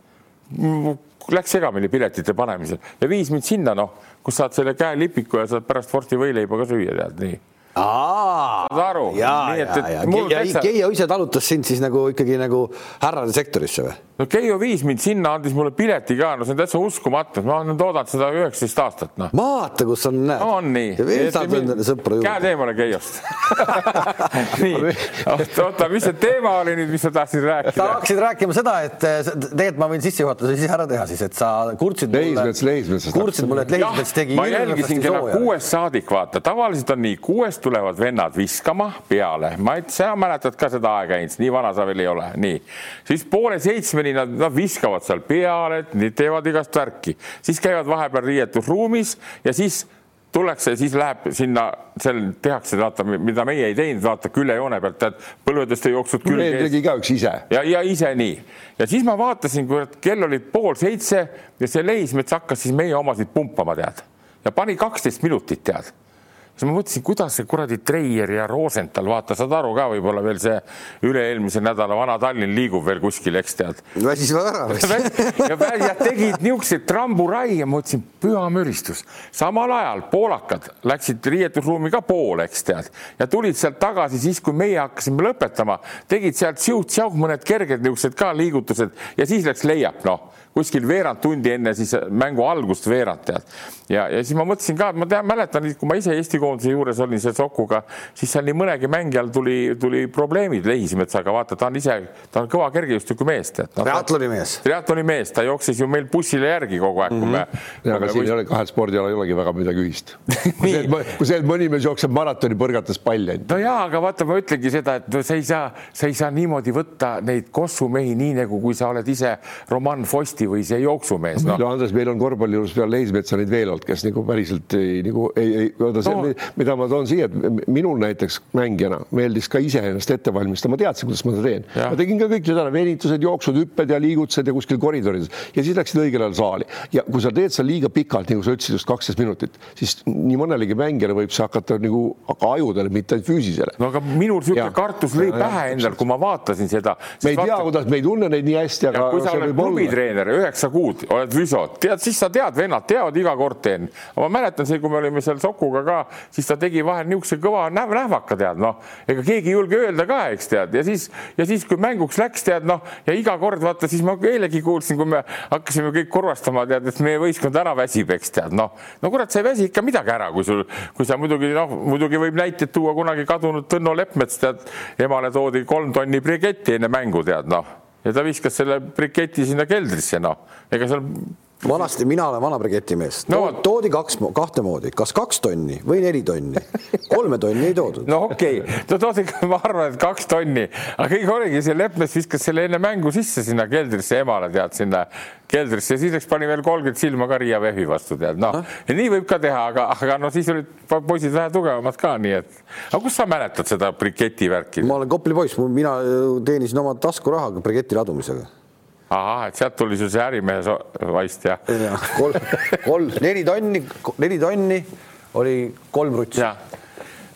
Läks segamini piletite panemisel. Ja viis mind sinna, noh, kus saad selle käelipiku ja saad pärast Forti võileiba ka süüa, tead nii saad aru? ja, ja, ja, ja Keijo ise talutas sind siis nagu ikkagi nagu härrade sektorisse või? no Keijo viis mind sinna, andis mulle pileti ka, no see on täitsa uskumatu, ma olen oodanud seda üheksateist aastat, noh. vaata, kus on, näed. on nii. saad endale sõpra juurde. käed eemale Keiost nii, oota, mis see teema oli nüüd, mis sa tahtsid rääkida? sa hakkasid rääkima seda, et eh, tegelikult ma võin sissejuhatuse siis ära teha siis, et sa kurtsid Leismets, Leismets. kurtsid mulle, et Leismets tegi. ma jälgisin kella kuuest saadik, vaata, tavaliselt on nii, kuuest tulevad vennad viskama peale, ma sa mäletad ka seda aega, Heinz, nii vana sa veel ei ole, nii. siis poole seitsmeni nad, nad viskavad seal peale, teevad igast värki, siis käivad vahepeal riietusruumis ja siis tullakse, siis läheb sinna, seal tehakse, vaata, mida meie ei teinud, vaata küljejoone pealt, tead, põlvedest ei jooksnud külge. tegi igaüks ise. ja, ja ise nii. ja siis ma vaatasin, kurat, kell oli pool seitse ja see Leismets hakkas siis meie omasid pumpama, tead. ja pani kaksteist minutit, tead siis ma mõtlesin, kuidas see kuradi Treier ja Rosenthal, vaata, saad aru ka võib-olla veel see üle-eelmise nädala vana Tallinn liigub veel kuskil, eks tead. väsivad ära ja, ja tegid niisuguseid tramburai ja ma mõtlesin, püha müristus. samal ajal poolakad läksid riietusruumi ka poole, eks tead, ja tulid sealt tagasi siis, kui meie hakkasime lõpetama, tegid sealt siuh-siuh mõned kerged niisugused ka liigutused ja siis läks leiab, noh kuskil veerand tundi enne siis mängu algust veerand tead. ja, ja siis ma mõtlesin ka, et ma tean, mäletan, kui ma ise Eesti koondise juures olin seal Sokuga, siis seal nii mõnegi mängijal tuli, tuli probleemid Lehismetsaga, vaata, ta on ise, ta on kõva kergejõustikumees tead no,. triatloni mees. triatloni mees, ta jooksis ju meil bussile järgi kogu aeg mm, -hmm. kui me. Mhm. ja, aga siin võist... ei ole kahel spordialal ei olegi väga midagi ühist. kui see, kui see, et mõni mees jookseb maratoni põrgates palli no jaa, aga vaata, ma ütlengi seda, et no sa ei saa, sa ei saa niimoodi võtta neid kossumehi nii nagu, kui sa oled ise Roman Fosti või see jooksumees no.. Andres, meil on korvpalli juures peale Leismetsa neid veel olnud, kes nagu päriselt ei, nagu ei, ei, see no., mida ma toon siia, et minul näiteks mängijana meeldis ka ise ennast ette valmistada, ma teadsin, kuidas ma seda teen. ma tegin ka kõik seda, venitused, jooksud, hüpped ja liigutused ja kuskil koridorides ja siis läksid õigel ajal saali ja kui sa teed seal liiga pikalt, nagu sa ütlesid just kaksteist minutit, siis nii mõnelegi mängijale võib see hakata nagu ajudele, mitte ainult füüsisele. no aga minul niisugune kartus lõi pähe endal, kui ma vaatasin seda. me ei tea, kuidas, me ei tunne neid nii hästi, aga. kui sa oled klubitreener üheksa kuud, oled füsod, tead, siis sa tead, vennad teavad, iga kord teen. ma mäletan see, kui me olime seal Sokuga ka, siis ta tegi vahel niisuguse kõva näv nähvaka, tead, noh, ega keegi ei julge öelda ka, eks tead, ja siis, ja siis, kui mänguks läks, tead, noh, ja iga kord vaata, siis ma eilegi kuulsin, kui me hakkasime kõik kurvastama, tead, et meie võistkond ära väsib, eks tead, noh, no kurat, sa ei väsi ikka midagi ära, kui sul, kui sa muidugi noh, muidugi võib näiteid tuua kunagi kadunud Tõnno Leppmets, tead, emale toodi kolm tonni briketti enne mängu, tead, noh ja ta viskas selle briketi sinna keldrisse, noh, ega seal vanasti, mina olen vana briketimees no,, toodi kaks, kahte moodi, kas kaks tonni või neli tonni. kolme tonni ei toodud. no okei okay., no toodi, ma arvan, et kaks tonni, aga kõik oligi, see Leppmes viskas selle enne mängu sisse sinna keldrisse emale, tead, sinna keldrisse ja siis läks, pani veel kolmkümmend silma ka Riia Vehvi vastu, tead, noh, nii võib ka teha, aga, aga no siis olid poisid vähe tugevamad ka, nii et. aga kust sa mäletad seda briketi värki? ma olen Kopli poiss, mina teenisin oma taskurahaga briketi ladumisega ahah, et sealt tuli sul see ärimehe vaist jah ja,? kolm, kolm, neli tonni, neli tonni oli kolm rutsi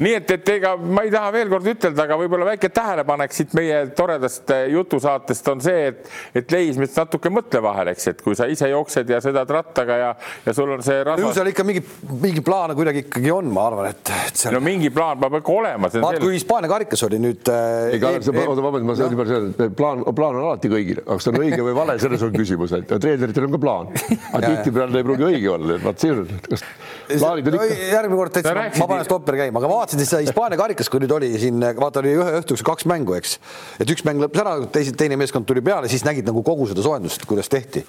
nii et, et ega ma ei taha veel kord ütelda, aga võib-olla väike tähelepanek siit meie toredast eh, jutusaatest on see, et, et Leismets natuke mõtle vahel, eks, et kui sa ise jooksed ja sõidad rattaga ja, ja sul on see rasvas.... ju seal ikka mingi, mingi plaan kuidagi ikkagi on, ma arvan, et, et seal.... no mingi plaan peab ikka olema. vaat kui Hispaania karikas oli nüüd äh,. ei, Kalev, oota, vabandust, ma saan niimoodi öelda, et plaan, plaan on alati kõigil, aga kas ta on õige või vale, selles on küsimus, et treeneritel on ka plaan. aga tihtipeale ei pruugi õige olla, et vaat see on, kas plaanid on ikka. järgmine kord täitsa, ma panen stopperi käima, aga ma vaatasin seda Hispaania karikas, kui nüüd oli siin, vaata oli ühe õhtuks kaks mängu, eks. et üks mäng lõppes ära, teise, teine meeskond tuli peale, siis nägid nagu kogu seda soojendust, kuidas tehti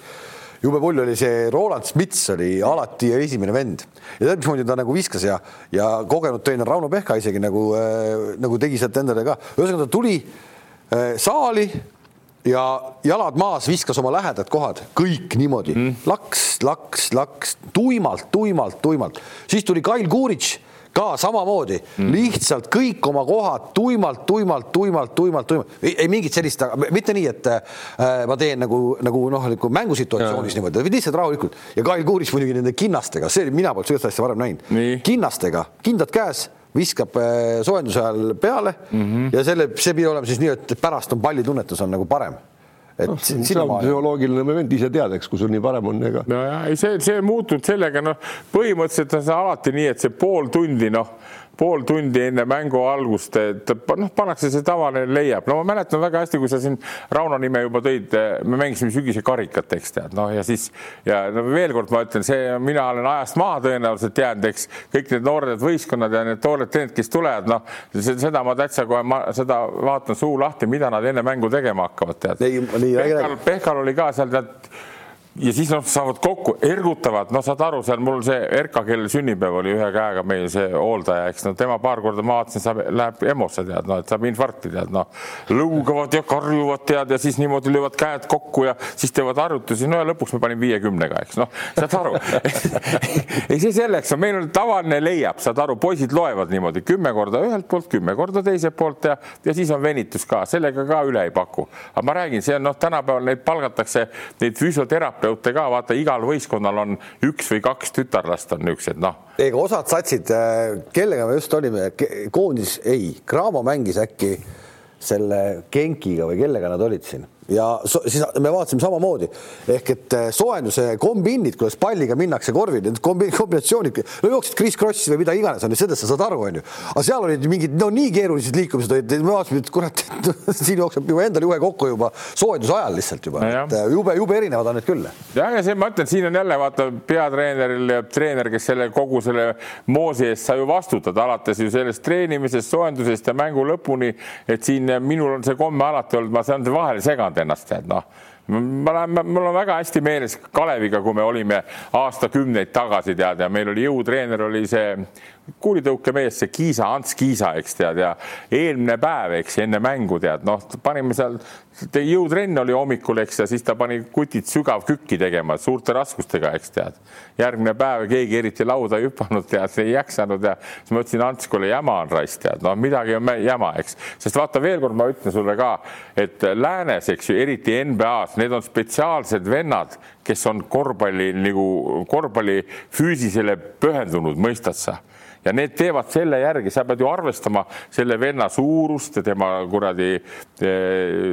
jube pull oli see Roland Smits oli alati esimene vend ja tead, mismoodi ta nagu viskas ja, ja kogenud treener Rauno Pehka isegi nagu äh,, nagu tegi sealt endale ka. ühesõnaga ta tuli äh, saali ja jalad maas, viskas oma lähedad kohad, kõik niimoodi. Mm., laks, laks, laks tuimalt, tuimalt, tuimalt, siis tuli Kail Kuurits ka samamoodi. Mm., lihtsalt kõik oma kohad tuimalt, tuimalt, tuimalt, tuimalt, tuimalt, ei mingit sellist, mitte nii, et äh, ma teen nagu, nagu noh, nagu mängusituatsioonis niimoodi, lihtsalt rahulikult. Ja Kail Kuuris muidugi nende kinnastega, see mina polnud sellist asja varem näinud, kinnastega, kindad käes viskab äh, soojenduse ajal peale mm -hmm. ja selle, see pidi olema siis nii, et pärast on pallitunnetus on nagu parem et no, see on psühholoogiline moment, ise tead, eks, kui sul nii parem on, ega. no ja ei, see, see muutunud sellega, noh, põhimõtteliselt on see alati nii, et see pool tundi, noh pool tundi enne mängu algust, et noh, pannakse see tavaline leiab, no ma mäletan väga hästi, kui sa siin Rauno nime juba tõid, me mängisime sügise karikat, eks tead, noh ja siis ja no veel kord ma ütlen, see, mina olen ajast maha tõenäoliselt jäänud, eks. Kõik need noored võistkonnad ja need toored treenid, kes tulevad, noh, seda ma täitsa kohe, ma seda vaatan suu lahti, mida nad enne mängu tegema hakkavad, tead. Pehkal, Pehkal oli ka seal tead ja siis nad saavad kokku, ergutavad, no saad aru, seal mul see Erka, kellel sünnipäev oli ühe käega meil see hooldaja, eks no tema paar korda ma vaatasin, saab, läheb EMO-sse tead, no et saab infarkti tead, noh lõugavad ja karjuvad tead ja siis niimoodi löövad käed kokku ja siis teevad arvutusi, no ja lõpuks ma panin viiekümnega, eks noh, saad aru ei, see selleks on, meil on tavaline leiab, saad aru, poisid loevad niimoodi kümme korda ühelt poolt, kümme korda teiselt poolt ja, ja siis on venitus ka, sellega ka üle ei paku. aga ma räägin, see on noh, tänapäeval neid palgatakse, neid füsioterapeute terapeute ka, vaata igal võistkonnal on üks või kaks tütarlast on niisugused, noh. ega osad satsid, äh, kellega me just olime, koondis, ei, Cramo mängis äkki selle Genkiga või kellega nad olid siin ja so, siis me vaatasime samamoodi ehk et äh, soojenduse kombiinid, kuidas palliga minnakse korvi, need kombi, kombinatsioonid, no jooksid Chris Krossi või mida iganes on ju, sellest sa saad aru, onju. aga seal olid mingid no nii keerulised liikumised olid, me vaatasime, et kurat, siin jookseb juba endal juhe kokku juba soojenduse ajal lihtsalt juba, et äh, jube, jube erinevad on need küll. ja, ja see, ma ütlen, siin on jälle vaata peatreeneril treener, kes selle kogu selle moosi eest sa ju vastutad, alates ju sellest treenimisest, soojendusest ja mängu lõpuni, et siin minul on see komme alati olnud, ma saan vahele segada saanud ennast, tead noh ma lähen, mul on väga hästi meeles Kaleviga, kui me olime aastakümneid tagasi tead ja meil oli jõutreener oli see kuulitõukemees, see Kiisa, Ants Kiisa, eks tead ja eelmine päev, eks enne mängu tead, noh, panime seal jõutrenn oli hommikul, eks, ja siis ta pani kutid sügavkükki tegema suurte raskustega, eks tead. järgmine päev keegi eriti lauda ei hüpanud, tead, ei jaksanud ja siis ma ütlesin Antskule, jama on raisk, tead, no midagi on jama, eks, sest vaata veel kord ma ütlen sulle ka, et läänes, eks ju, eriti NBA-s, need on spetsiaalsed vennad, kes on korvpalli nagu korvpalli füüsisele pühendunud, mõistad sa ja need teevad selle järgi, sa pead ju arvestama selle venna suurust ja tema kuradi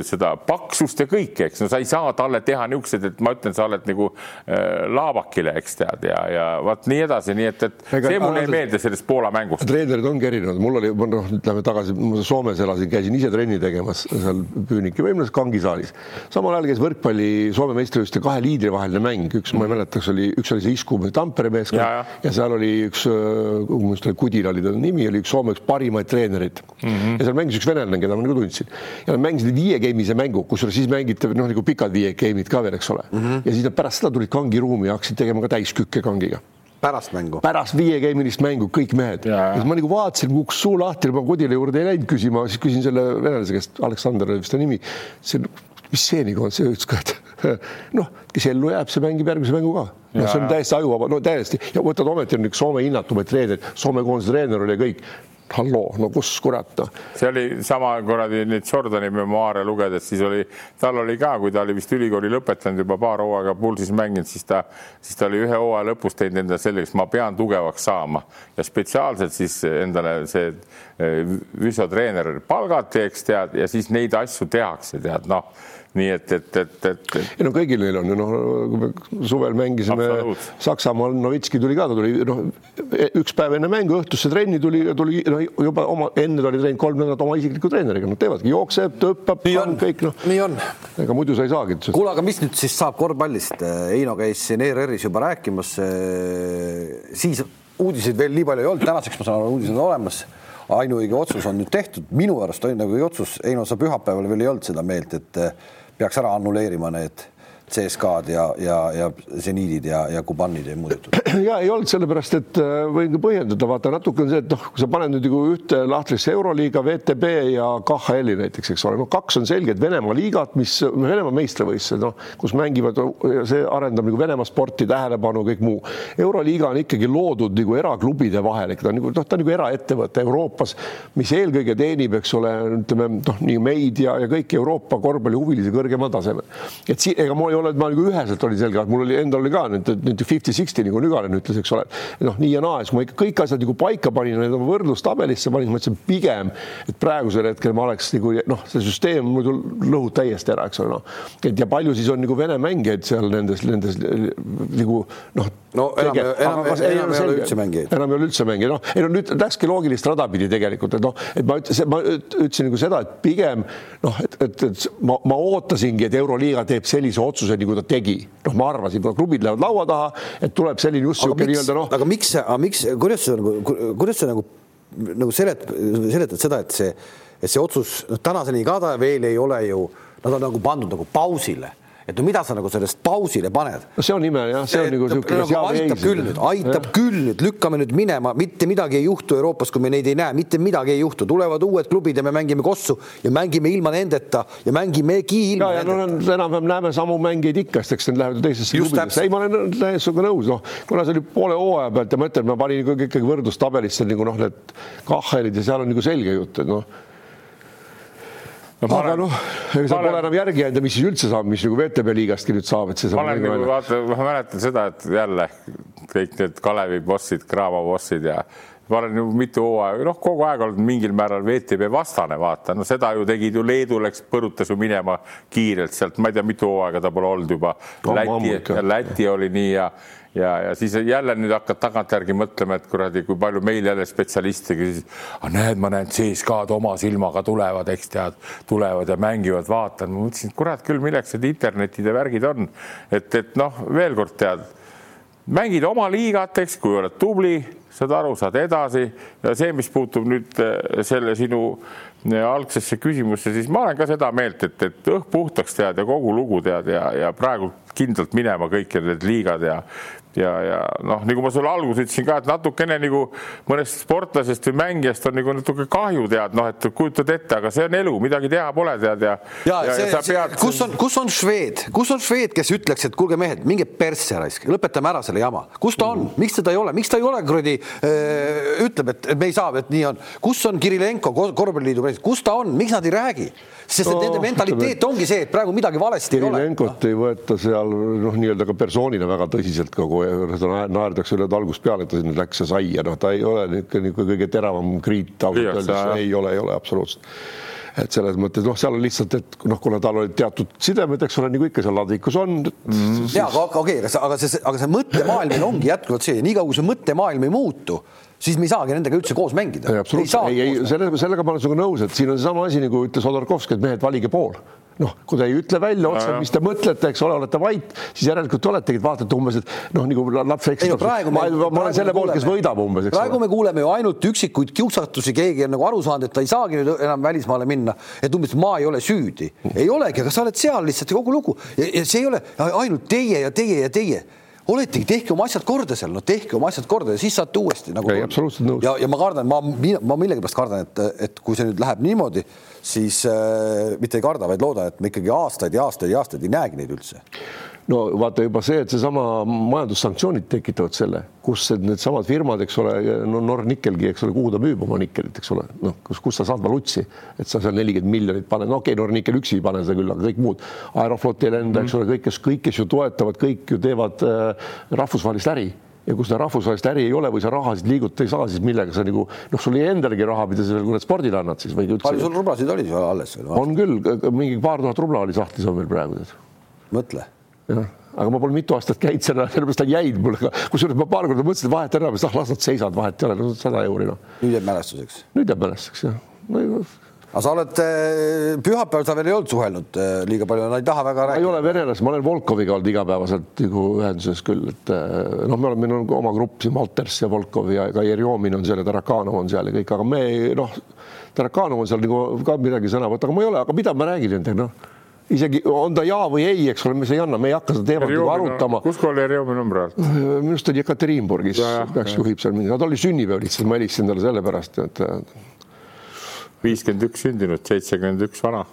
seda paksust ja kõike, eks no sa ei saa talle teha niisuguseid, et ma ütlen, sa oled nagu äh, laabakile, eks tead ja, ja vot nii edasi, nii et, et Ega, see mulle ei meeldi sellest Poola mängust. treenerid ongi erinevad, mul oli, noh, ütleme tagasi, Soomes elasin, käisin ise trenni tegemas seal Püüniki võimlas kangisaalis. samal ajal käis võrkpalli Soome meistrivõistluste kahe liidri vaheline mäng, üks ma ei mäleta, kas oli, üks oli see Isku Tampere meeskond ja, ja. ja seal oli üks minu arust oli Kudil oli ta nimi, oli üks Soome üks parimaid treenereid mm. -hmm. ja seal mängis üks venelane, keda ma nagu tundsin. ja mängisid viie game'ise mängu, kusjuures siis mängiti noh, nagu pikad viie game'id ka veel, eks ole mm. -hmm. ja siis nad pärast seda tulid kangiruumi ja hakkasid tegema ka täiskükke kangiga pärast mängu? pärast viiegeimilist mängu, kõik mehed. ja siis ma nagu vaatasin, kukkus suu lahti, ma Kudile juurde ei läinud küsima, siis küsin selle venelase käest, Aleksander oli vist ta nimi. see, mis see nagu on, see et noh, kes ellu jääb, see mängib järgmise mängu ka. noh, see on täiesti ajuvaba, no täiesti. Ja võtad ometi on üks Soome hinnatumaid treenereid, Soome koondise treener oli kõik. Halloo, no kus kurat noh. see oli sama kuradi neid Jordani memuaare lugedes, siis oli, tal oli ka, kui ta oli vist ülikooli lõpetanud juba paar hooaega pulsis mänginud, siis ta, siis ta oli ühe hooaja lõpus teinud endale selgeks, ma pean tugevaks saama. Ja spetsiaalselt siis endale see füsiotreener eh, palgati, eks tead, ja siis neid asju tehakse, tead noh nii et, et, et, et, et.... ei no kõigil neil on ju noh, kui me suvel mängisime Saksamaal, Novitski tuli ka, ta tuli noh, üks päev enne mängu õhtusse trenni tuli, tuli no, juba oma, enne ta oli teinud kolm nädalat oma isikliku treeneriga, nad teevadki, jookseb, tõppab, kõik noh. nii on. ega muidu sa ei saagi. kuule, aga mis nüüd siis saab korvpallist? Heino käis siin ERR-is juba rääkimas. siis uudiseid veel nii palju ei olnud, tänaseks ma saan aru, uudised on olemas ainuõige otsus on nüüd tehtud, minu arust ainuõige otsus, Heino, sa pühapäeval veel ei olnud seda meelt, et peaks ära annuleerima need CSKA-d ja, ja, ja seniidid ja, ja Kubanid ei muudetud? ja ei olnud sellepärast, et äh, võin ka põhjendada, vaata natuke on see, et noh, kui sa paned nüüd nagu ühte lahtrisse Euroliiga, VTB ja KHL-i näiteks, eks ole, no kaks on selged Venemaa liigad, mis Venemaa meistrivõistlused, noh, kus mängivad, see arendab nagu Venemaa sporti, tähelepanu, kõik muu. euroliiga on ikkagi loodud nagu eraklubide vahel, ta on nagu noh, ta on nagu eraettevõte Euroopas, mis eelkõige teenib, eks ole, ütleme noh, nii meid ja, ja kõiki Euroopa korvpallihuvilisi kõrgemal tasemel. et siin, ega mul ei ole, et ma nagu üheselt oli selge, mul oli endal oli ka nüüd, nüüd fifty-sixty nagu Nüganen ütles, eks ole, noh, nii ja naa, siis ma ikka kõik asjad nagu paika panin, need oma võrdlustabelisse panin, ma ütlesin pigem, et praegusel hetkel ma oleks nagu noh, see süsteem muidu lõhub täiesti ära, eks ole, noh. et ja palju siis on nagu Vene mängijaid seal nendes, nendes nagu noh. no enam, enam, enam, enam ei ole üldse mängijaid. enam ei ole üldse mängijaid, noh, ei no nüüd läkski loogilist rada pidi tegelikult, et noh, et ma ütlesin, ma ütlesin nagu seda, et pigem noh, et, et, et ma, ma ootasingi, et Euroliiga teeb sellise otsuse, nagu ta tegi. noh, ma arvasin, klubid lähevad laua taha, et tuleb selline just niisugune nii-öelda noh. aga miks, aga miks, kuidas sa nagu, kuidas sa nagu, nagu selet-, seletad seda, et see, et see otsus, noh, tänaseni ka ta veel ei ole ju, nad on nagu pandud nagu pausile et no mida sa nagu sellest pausile paned. no see on ime jah, see on nagu niisugune nagu aitab küll nüüd, aitab ja. küll nüüd, lükkame nüüd minema, mitte midagi ei juhtu Euroopas, kui me neid ei näe, mitte midagi ei juhtu, tulevad uued klubid ja me mängime kossu ja mängime ilma nendeta ja mängimegi ilma ja, ja nendeta. no enam-vähem näeme samu mängijaid ikka, sest eks need lähevad ju teisesse klubidesse. ei, ma olen täiesti nõus, noh, kuna see oli poole hooaja pealt ja ma ütlen, ma panin ikkagi võrdlustabelisse nagu noh, need kahhelid ja seal on nagu selge jutt, et noh no, aga noh, ega seal pole enam järgi jäänud ja mis siis üldse saab, mis nagu VTB liigastki nüüd saab, et see ma olen nagu vaata, ma mäletan seda, et jälle kõik need Kalevi bossid, Graavo bossid ja ma olen ju mitu hooaega, noh, kogu aeg olnud mingil määral VTB vastane, vaata, no seda ju tegid ju Leedu läks, põrutas ju minema kiirelt sealt, ma ei tea, mitu hooaega ta pole olnud juba no,. Läti, Läti oli nii ja ja, ja siis jälle nüüd hakkad tagantjärgi mõtlema, et kuradi, kui palju meil jälle spetsialiste küsis, näed, ma näen, CSKA-d oma silmaga tulevad, eks tead, tulevad ja mängivad, vaatan, ma mõtlesin, et kurat küll, milleks need internetid ja värgid on, et, et noh, veel kord tead, mängid oma liigat, eks, kui oled tubli, saad aru, saad edasi. Ja see, mis puutub nüüd eh, selle sinu eh, algsesse küsimusse, siis ma olen ka seda meelt, et, et õhk puhtaks tead ja kogu lugu tead ja, ja praegu kindlalt minema kõik need liigad ja ja, ja noh, nagu ma sulle alguses ütlesin ka, et natukene nagu mõnest sportlasest või mängijast on nagu natuke kahju tead, noh, et kujutad ette, aga see on elu, midagi teha pole tead ja. ja, ja, see, ja see, pead... kus on, kus on Šveed, kus on Šveed, kes ütleks, et kuulge mehed, minge persse raisk, lõpetame ära selle jama, kus ta on, miks teda ei ole, miks ta ei ole kuradi äh,, ütleb, et me ei saa, et nii on, kus on Kirilenko korvpalliliidu president, kus ta on, miks nad ei räägi? sest et no, nende mentaliteet ongi see, et praegu midagi valesti ei ole. Kirilenkot ei võeta seal noh, nii-öelda ka persoonina väga tõsiselt kogu aeg, naerdakse üle algusest peale, et ta sinna läks ja sai ja noh, ta ei ole niisugune kõige teravam kriit ausalt öeldes, ei ole, ei ole absoluutselt et selles mõttes noh, seal on lihtsalt, et noh, kuna tal olid teatud sidemed, eks ole, nagu ikka seal ladvikus on mm. Siis... ja aga okei okay,, aga see, aga see mõttemaailm meil ongi jätkuvalt see, niikaua kui see mõttemaailm ei muutu siis me ei saagi nendega üldse koos mängida. ei, ei, selle, sellega ma olen sinuga nõus, et siin on seesama asi nagu ütles Hodorkovski, et mehed, valige pool noh, kui te ei ütle välja otse, mis te mõtlete, eks ole, olete vait, siis järelikult oletegi, vaatate umbes, et noh, nagu laps eksitab. ma, ma olen selle poolt, kes võidab umbes. praegu me kuuleme ju ainult üksikuid kiusatusi, keegi on nagu aru saanud, et ta ei saagi nüüd enam välismaale minna, et umbes ma ei ole süüdi. ei olegi, aga sa oled seal lihtsalt ja kogu lugu ja, ja see ei ole ainult teie ja teie ja teie oletegi, tehke oma asjad korda seal, no tehke oma asjad korda ja siis saate uuesti nagu. absoluutselt nõus. ja, ja ma kardan, ma, ma millegipärast kardan, et, et kui see nüüd läheb niimoodi, siis äh, mitte ei karda, vaid loodan, et me ikkagi aastaid ja aastaid ja aastaid ei näegi neid üldse no vaata juba see, et seesama majandussanktsioonid tekitavad selle, kus needsamad firmad, eks ole, no Nornickelgi, eks ole, kuhu ta müüb oma nikkelit, eks ole, noh, kus, kus sa saad valutsi, et sa seal nelikümmend miljonit paned, no okei okay,, Nornickel üksi ei pane seda küll, aga kõik muud, Aeroflot ei lenda, eks ole, kõik, kes kõik, kes ju toetavad, kõik ju teevad äh, rahvusvahelist äri ja kui seda rahvusvahelist äri ei ole või sa rahasid liigutada ei saa, siis millega sa nagu noh, sul ei endalegi raha, mida sa veel kurat spordile annad siis või üldse. palju sul rublasid oli alles? on küll, mingi paar tuhat rubla oli sahtlis on veel praegu. mõtle jah, aga ma pole mitu aastat käinud seal, sellepärast ta jäid mulle, kusjuures ma paar korda mõtlesin, et vahet ära, ah las nad seisavad, vahet ei ole, no sada euri noh. nüüd jääb mälestuseks. nüüd jääb mälestuseks jah no, aga sa oled eh, pühapäeval, sa veel ei olnud suhelnud eh, liiga palju, nad ei taha väga rääkida. ei ole venelas, ma olen Volkoviga olnud igapäevaselt nagu ühenduses küll, et eh, noh, me oleme, meil on oma grupp siin Valters ja Volkov ja ka Jerjomin on seal ja Tarakanov on seal ja kõik, aga me noh, Tarakanov on seal nagu ka midagi sõna võtta, aga ma ei ole, aga mida ma räägin nendega, noh isegi on ta ja või ei, eks ole, mis ei anna, me ei hakka seda teemat nagu arutama. kus kool Jerjomi number on? minu arust oli Ekaterinburgis, peaks juhib seal mingi, tal oli sünnipäev lihtsalt, ma helistasin talle sellepärast, et. viiskümmend üks sündinud, seitsekümmend üks vana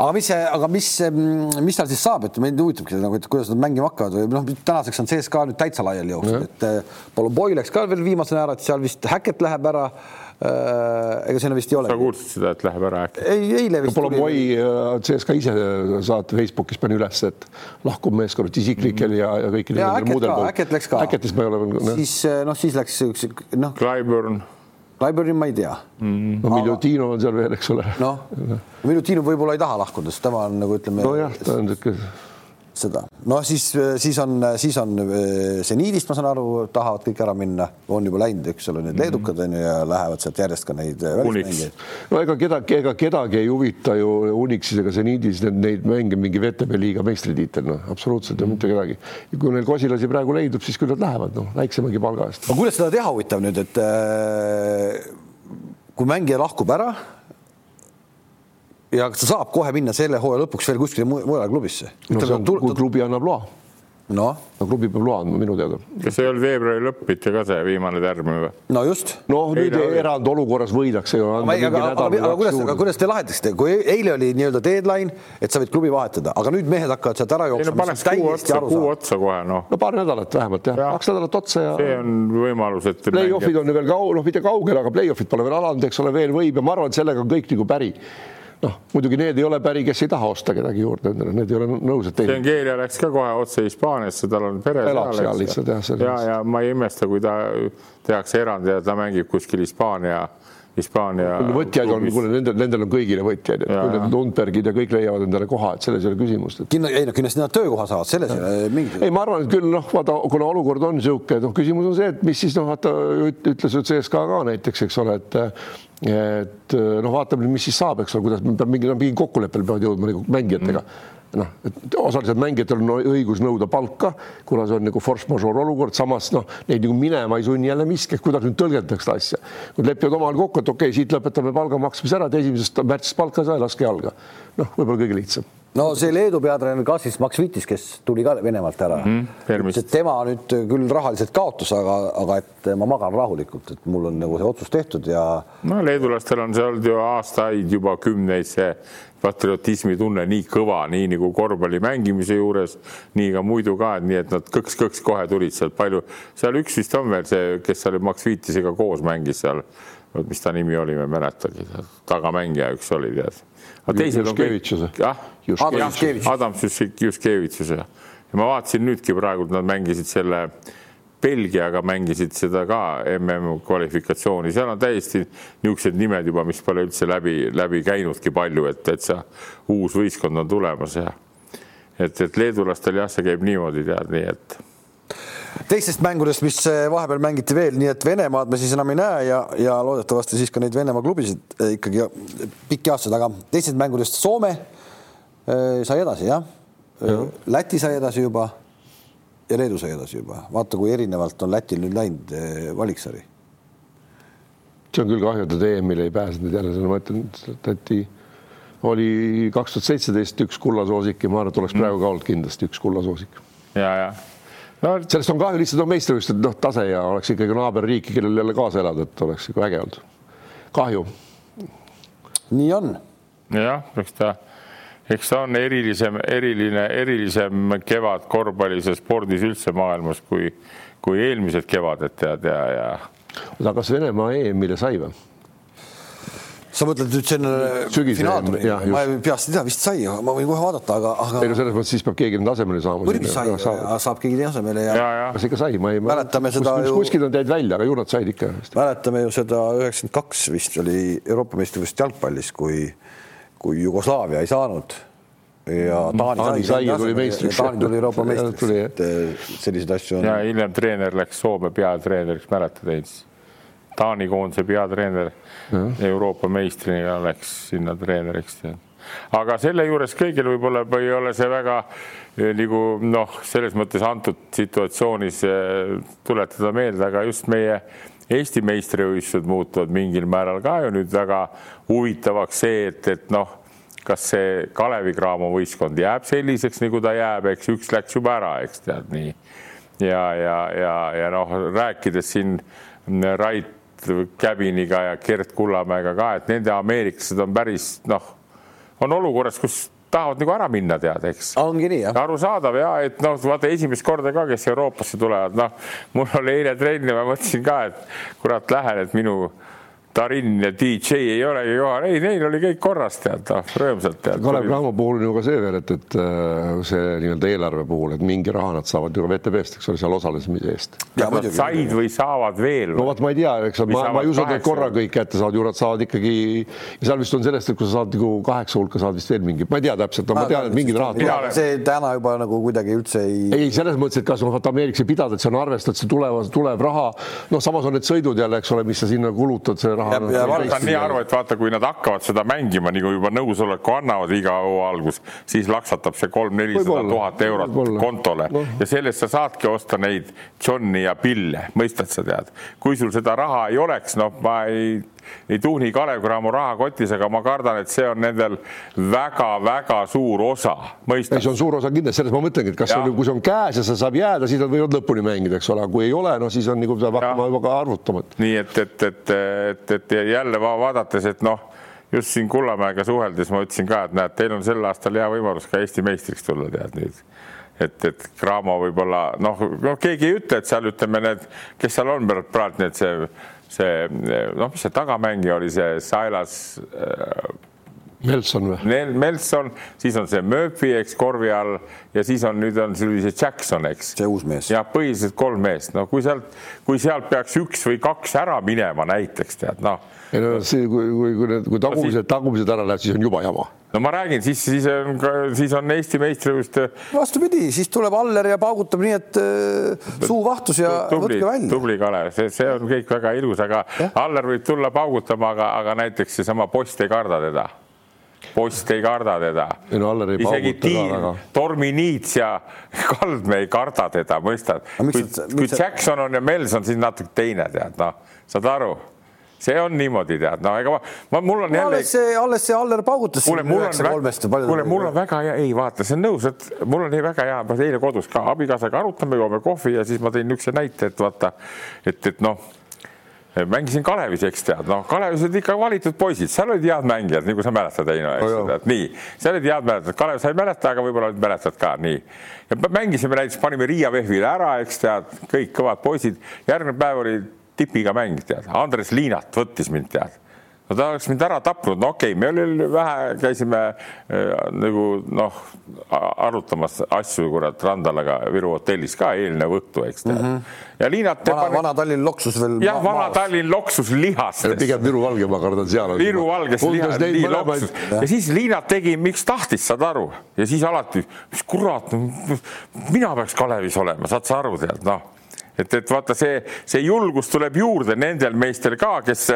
aga mis aga mis, mis tal siis saab, et mind huvitabki nagu, et kuidas nad mängima hakkavad või noh, tänaseks on CSKA nüüd täitsa laiali jooksnud, et eh, Poloboi läks ka veel viimasena ära, et seal vist Häkket läheb ära ega sinna vist ei ole. sa kuulsid seda, et läheb ära äkki? ei, eile vist. Pole Moi äh, CSKA ise saate Facebookis pani üles, et lahkub meeskond isiklikel ja, ja kõikidel nendel muudel. Äkket läks ka. Äketist ma ei ole veel. siis äh, noh, siis läks üks noh. Clyburn. Clyburni ma ei tea mm.. no Miljutinov on seal veel, eks ole. noh, Miljutinov võib-olla ei taha lahkuda, sest tema on nagu ütleme. nojah, ta on niisugune seda, noh, siis, siis on, siis on seniidist, ma saan aru, tahavad kõik ära minna, on juba läinud, eks ole, need mhm. leedukad on ju ja lähevad sealt järjest ka neid välismängijaid. no ega kedagi, ega kedagi ei huvita ju Unixis ega seniidis neid, neid mänge mingi VTB liiga meistritiitel, noh, absoluutselt mm. mitte kedagi. kui neil kosilasi praegu leidub, siis küll nad lähevad, noh, väiksemagi palga eest. aga kuidas seda teha huvitav nüüd, et äh, kui mängija lahkub ära ja kas ta saab kohe minna selle hooaja lõpuks veel kuskile mujale klubisse? no on, kui klubi annab loa noh. no klubi peab loa andma minu teada. kas ei olnud veebruari lõpp mitte ka see viimane tärmimine või? no just. noh, nüüd erandolukorras võidakse ju anda mingi nädal. aga, aga kuidas, aga kuidas te lahendasite, kui eile oli nii-öelda deadline, et sa võid klubi vahetada, aga nüüd mehed hakkavad sealt ära jooksma. No, paneks kuu otsa, kuu otsa kohe noh. no paar nädalat vähemalt jah ja., kaks nädalat otsa ja. see on võimalus, et. Play-off'id on ju veel kaugel, noh, mitte kaugel, aga play-off'id pole veel alanud, eks ole, veel võib ja ma arvan, et sellega on kõik nagu päri noh, muidugi need ei ole päri, kes ei taha osta kedagi juurde endale, need ei ole nõus, et teine. Gengeeria läks ka kohe otse Hispaaniasse, tal on pere elab seal, lihtsalt jah. ja, ja ma ei imesta, kui ta tehakse erand ja ta mängib kuskil Hispaania Hispaania. võtjaid on, kuule nendel, nendel on kõigile võtjaid, et kui need Lundbergid ja kõik leiavad endale koha, et selles ei ole küsimust et.... kindlasti, ei noh, kindlasti nad töökoha saavad, selles ei ole mingit. ei, ma arvan, et küll noh, vaata, kuna olukord on niisugune, noh, küsimus on see, et mis siis noh, vaata ütles ju CSKA ka näiteks, eks ole, et et noh, vaatame, mis siis saab, eks ole, kuidas peab mingi, mingi kokkuleppele peavad jõudma nagu mängijatega mm noh, et osaliselt mängijatel on õigus nõuda palka, kuna see on nagu force majeure olukord, samas noh, neid nagu minema ei sunni jälle miski, et kuidas nüüd tõlgendatakse seda asja. Nad lepivad omavahel kokku, et okei okay,, siit lõpetame palga maksmise ära, et esimesest märtsist palka ei saa, laske jalga. noh, võib-olla kõige lihtsam no see Leedu peatreener Kassis Max Vitis, kes tuli ka Venemaalt ära mm, -hmm, tema nüüd küll rahaliselt kaotas, aga, aga et ma magan rahulikult, et mul on nagu see otsus tehtud ja. no leedulastel on see olnud ju aastaid juba kümneid see patriotismi tunne nii kõva, nii nagu korvpalli mängimise juures, nii ka muidu ka, et nii et nad kõks-kõks kohe tulid sealt palju, seal üks vist on veel see, kes seal Max Vitisega koos mängis seal, mis ta nimi oli, ma ei mäletagi, tagamängija üks oli tead. Aga teised on kõik, jah, Adam Juskevitsus ja ma vaatasin nüüdki praegu, nad mängisid selle Belgiaga mängisid seda ka mm kvalifikatsiooni, seal on täiesti niisugused nimed juba, mis pole üldse läbi, läbi käinudki palju, et täitsa uus võistkond on tulemas ja et, et leedulastel jah, see käib niimoodi tead, nii et teistest mängudest, mis eh, vahepeal mängiti veel, nii et Venemaad me siis enam ei näe ja, ja loodetavasti siis ka neid Venemaa klubisid eh, ikkagi pikki aastaid, aga teistest mängudest Soome eh, sai edasi jah ja.? Läti sai edasi juba ja Leedu sai edasi juba, vaata, kui erinevalt on Lätil nüüd läinud valiksari. see on küll kahju, et nad EM-ile ei pääsenud jälle, ma ütlen, Läti oli kaks tuhat seitseteist üks kullasoosik ja ma arvan, et oleks praegu ka olnud kindlasti üks kullasoosik. ja, ja no sellest on kahju, lihtsalt on meistrivõistlused noh, tase ja oleks ikkagi naaberriiki, kellel jälle kaasa elada, et oleks ikka äge olnud. kahju. nii on. jah, eks ta, eks ta on erilisem, eriline, erilisem kevad korvpallis ja spordis üldse maailmas kui, kui eelmised kevaded tead ja, ja. oota, kas Venemaa EM-ile sai või? sa mõtled nüüd selle finaalturniiri, ma peast ei tea, vist sai, ma võin kohe vaadata, aga, aga. ei no selles mõttes siis peab keegi nende asemele saama. muidugi sai, saab keegi teine asemele ja, ja, kas ikka sai, ma ei. mäletame seda kus, ju. kuskilt nad jäid välja, aga ju nad said ikka. mäletame ju seda üheksakümmend kaks vist oli Euroopa meistrivõistlust jalgpallis, kui, kui Jugoslaavia ei saanud ja Taani, Taani sai, sai, tuli meistriks. Taani tuli Euroopa meistriks, et selliseid asju on. ja hiljem treener läks Soome peatreeneriks, mäletad Heinz? Taani koondise peatreener Euroopa meistrina läks sinna treeneriks. aga selle juures kõigil võib-olla ei ole see väga eh, nagu noh, selles mõttes antud situatsioonis eh, tuletada meelde, aga just meie Eesti meistrivõistlused muutuvad mingil määral ka ju nüüd väga huvitavaks see, et, et noh, kas see Kalevi Cramo võistkond jääb selliseks, nagu ta jääb, eks üks läks juba ära, eks tead nii. ja, ja, ja, ja noh, rääkides siin Rait Käbiniga ja Gert Kullamäega ka, et nende ameeriklased on päris noh, on olukorras, kus tahavad nagu ära minna, tead, eks. ongi nii, jah. arusaadav ja et noh, vaata esimest korda ka, kes Euroopasse tulevad, noh, mul oli eile trenn ja ma mõtlesin ka, et kurat, lähen, et minu Tarin ja DJ ei olegi kohal, ei, neil oli kõik korras, tead, noh, rõõmsalt tead. Kalev Cramo puhul on ju ka see veel, et, et äh, see nii-öelda eelarve puhul, et mingi raha nad saavad ju VTV-st, eks ole, seal osalemise eest. said või saavad veel? no vot, ma ei tea, eks ma, ma ei usu, et nad korra kõik kätte saavad, ju nad saavad ikkagi, seal vist on sellest, et kui sa saad nagu kaheksa hulka, saad vist veel mingi, ma ei tea täpselt, no ma tean, et mingid rahad. see täna juba nagu kuidagi üldse ei. ei, selles mõttes, et kas noh, Ameerikas ei pidada, et see on arvestatud, see tulev, tulev raha, noh, samas on need sõidud jälle, eks ole, mis sa sinna kulutad, see raha. ma saan nii aru, et vaata, kui nad hakkavad seda mängima, nii kui juba nõusoleku annavad iga hooaja algus, siis laksatab see kolm-nelisada tuhat eurot kontole no. ja sellest sa saadki osta neid Johni ja Pille, mõistad sa tead. kui sul seda raha ei oleks, noh, ma ei ei tuhni Kalev Cramo rahakotis, aga ma kardan, et see on nendel väga-väga suur osa. ei, see on suur osa kindlasti, selles ma mõtlengi, et kas ja. on, kui see on käes ja sa saab jääda, siis nad võivad lõpuni mängida, eks ole, kui ei ole, no siis on nagu peab hakkama juba ka arvutama. nii et, et, et, et, et jälle vaadates, et noh, just siin Kullamäega suheldes ma ütlesin ka, et näed, teil on sel aastal hea võimalus ka Eesti meistriks tulla, tead nüüd et, et Cramo võib-olla noh, noh, keegi ei ütle, et seal ütleme need, kes seal on praegu need see, see noh, mis see tagamängija oli, see Silas äh,. Melson või? Melson, siis on see Murphy, eks korvi all ja siis on nüüd on see Jackson, eks. see uus mees. jah, põhiliselt kolm meest, no kui sealt, kui sealt peaks üks või kaks ära minema näiteks tead noh. ei no see, kui, kui, kui need, kui tagumised no,, tagumised ära lähevad, siis on juba jama no ma räägin, siis, siis on, siis on Eesti meistrivõist. vastupidi, siis tuleb Aller ja paugutab nii, et äh, suu vahtus ja tubli, võtke välja. tubli Kalev, see, see on kõik väga ilus, aga ja? Aller võib tulla paugutama, aga, aga näiteks seesama post ei karda teda. Post ei karda teda. No, isegi Tiim, Tormi Niits ja Kaldmäe ei karda teda, mõistad? kui, kui Jackson on ja Melson, siis natuke teine tead, noh, saad aru see on niimoodi, tead, no ega ma, ma, mul on jälle. alles see, alles see Aller paugutas. kuule, mul on, kuule, mul on väga hea, ei vaata, see on nõus, et mul on nii väga hea, ma eile kodus ka abikaasaga arutame, joome kohvi ja siis ma tõin niisuguse näite, et vaata, et, et noh mängisin Kalevis, eks tead, noh, Kalevis olid ikka valitud poisid, seal olid head mängijad, nagu sa mäletad, Heino, eks oh, tead, nii, seal olid head mäletad, Kalev sa ei mäleta, aga võib-olla mäletad ka, nii. ja mängisime näiteks, panime Riia Vehvile ära, eks tead, kõik kõvad poisid, järgmine päev oli tipiga mäng, tead, Andres Liinat võttis mind, tead no ta oleks mind ära tapnud, no okei okay,, me oli vähe, käisime äh, nagu noh, arutamas asju kurat Randalaga Viru hotellis ka eelnev õhtu, eks tead mm. -hmm. ja Liinat. vana, vana Tallinn loksus veel. jah, vana Tallinn loksus lihastes. pigem Viru Valge, ma kardan seal. Viru Valges liha, nii loksus ja. ja siis Liinat tegi, miks tahtis, saad aru, ja siis alati, mis kurat, mina peaks Kalevis olema, saad sa aru, tead noh et, et vaata, see, see julgus tuleb juurde nendel meestel ka, kes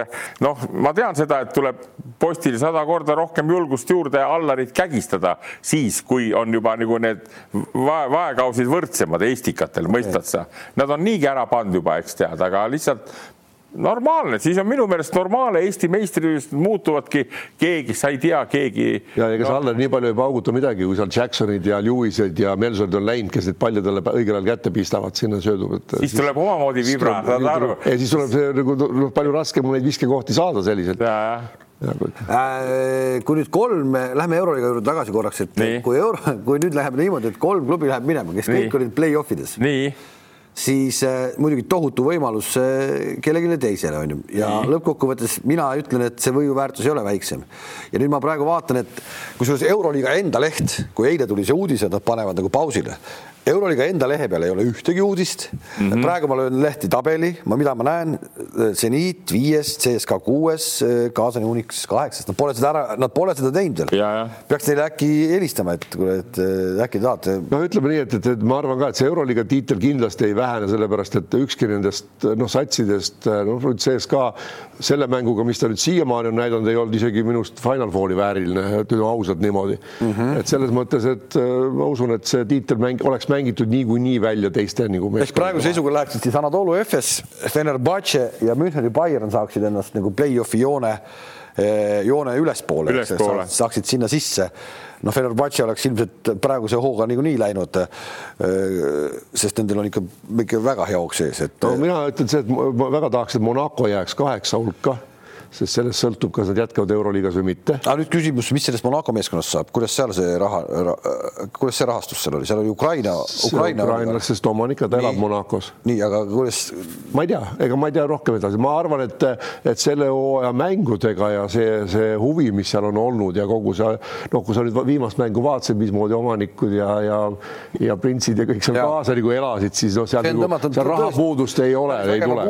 noh, ma tean seda, et tuleb postil sada korda rohkem julgust juurde Allarit kägistada siis, kui on juba nagu need vae, vaekausid võrdsemad Eestikatel, mõistad sa? Nad on niigi ära pannud juba, eks tead, aga lihtsalt normaalne, siis on minu meelest normaalne, Eesti meistrivõistlused muutuvadki, keegi, sa ei tea, keegi. ja ega no. sa Aller nii palju ei pauguta midagi, kui seal Jacksonid ja Lewised ja Melsonid on läinud, kes need palli talle õigel ajal kätte pistavad, sinna söödub, et. siis tuleb omamoodi vibra, saad aru. ja siis tuleb see nagu noh, palju raskem neid viskekohti saada selliselt. Äh, kui nüüd kolm, lähme Euroliiga juurde tagasi korraks, et nii. kui euro, kui nüüd läheb niimoodi, et kolm klubi läheb minema, kes nii. kõik olid play-off ides. nii siis äh, muidugi tohutu võimalus äh, kellelegi teisele on ju ja mm. lõppkokkuvõttes mina ütlen, et see võiduväärtus ei ole väiksem. ja nüüd ma praegu vaatan, et kusjuures Euroliiga enda leht, kui eile tuli see uudis, et nad panevad nagu pausile, Euroliiga enda lehe peal ei ole ühtegi uudist mm. -hmm. praegu ma löön lehti tabeli, ma, mida ma näen, seniit viies, CSKA kuues, Kaasani Unix kaheksas, nad pole seda ära, nad pole seda teinud veel. peaks neile äkki helistama, et kuule, et äkki tahate. no ütleme nii, et, et, et ma arvan ka, et see Euroliiga tiitel kindlasti ei vähene, sellepärast et ükski nendest noh, satsidest noh, CSKA selle mänguga, mis ta nüüd siiamaani on näidanud, ei olnud isegi minust Final Fouri vääriline, ütleme ausalt niimoodi mm. -hmm. et selles mõttes, et ma usun, et see tiitel mäng oleks mängitud niikuinii välja teiste nagu. ehk praeguse seisuga läheksid siis Anadolu Efes, Fenerbahce ja Müncheni Bayern saaksid ennast nagu play-off'i joone, eh, joone ülespoole, ülespoole., saaksid sinna sisse noh, Fenerbahce oleks ilmselt praeguse hooga niikuinii läinud, eh, sest nendel on ikka, ikka väga hea hoog sees, et. no mina ütlen see, et ma väga tahaks, et Monaco jääks kaheksa hulka sest sellest sõltub, kas nad jätkavad Euroliigas või mitte. aga nüüd küsimus, mis sellest Monaco meeskonnast saab, kuidas seal see raha ra,, kuidas see rahastus seal oli, seal oli Ukraina, Ukraina. ukrainlastest omanik, ta elab Monacos. nii, aga kuidas? ma ei tea, ega ma ei tea rohkem edasi, ma arvan, et, et selle hooaja mängudega ja see, see huvi, mis seal on olnud ja kogu see, noh, kui sa nüüd viimast mängu vaatasid, mismoodi omanikud ja, ja, ja printsid ja kõik seal ja. kaasa nagu elasid, siis noh, seal, nagu, seal rahapuudust ei ole, ei tule.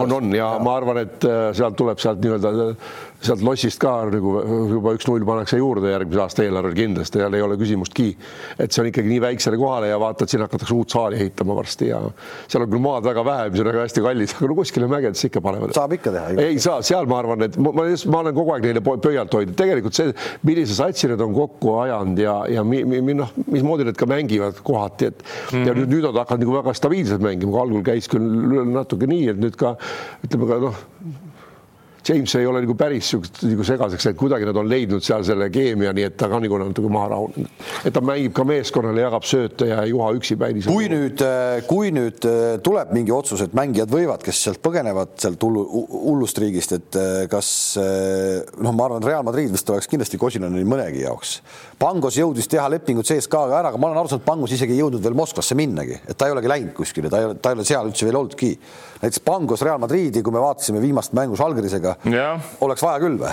on, on ja, ja ma arvan, et äh, sealt tuleb sealt nii-öelda sealt lossist ka nagu juba üks-null pannakse juurde järgmise aasta eelarvel kindlasti, seal ei ole küsimustki. et see on ikkagi nii väiksele kohale ja vaata, et siin hakatakse uut saali ehitama varsti ja seal on küll maad väga vähe, mis on väga hästi kallis, aga no kuskile mägedesse ikka panevad. saab ikka teha. ei saa, seal ma arvan, et ma, ma olen kogu aeg neile pöialt hoidnud, tegelikult see, millise satsi nad on kokku ajanud ja, ja mi, mi, noh, mismoodi nad ka mängivad kohati, et mm -hmm. ja nüüd, nüüd nad hakkavad nagu väga stabiilselt mängima, kui algul käis küll natuke nii, et nüüd ka ütleme ka noh James ei ole nagu päris siukest nagu segaseks, et kuidagi nad on leidnud seal selle keemia, nii et ta ka nagu natuke maha rahunenud. et ta mängib ka meeskonnale, jagab sööte ja ei juha üksipäini. kui nüüd, kui nüüd tuleb mingi otsus, et mängijad võivad, kes sealt põgenevad sealt hullu, hullust riigist, et kas noh, ma arvan, Real Madrid vist oleks kindlasti Kosinani mõnegi jaoks. Pangos jõudis teha lepingut CSKA-ga ära, aga ma olen aru saanud, Pangos isegi ei jõudnud veel Moskvasse minnagi, et ta ei olegi läinud kuskile, ta ei ole, ta ei ole seal üldse veel olnudki. Näiteks Pangos Real Madridi, kui me vaatasime viimast mängu Žalgirisega, oleks vaja küll või?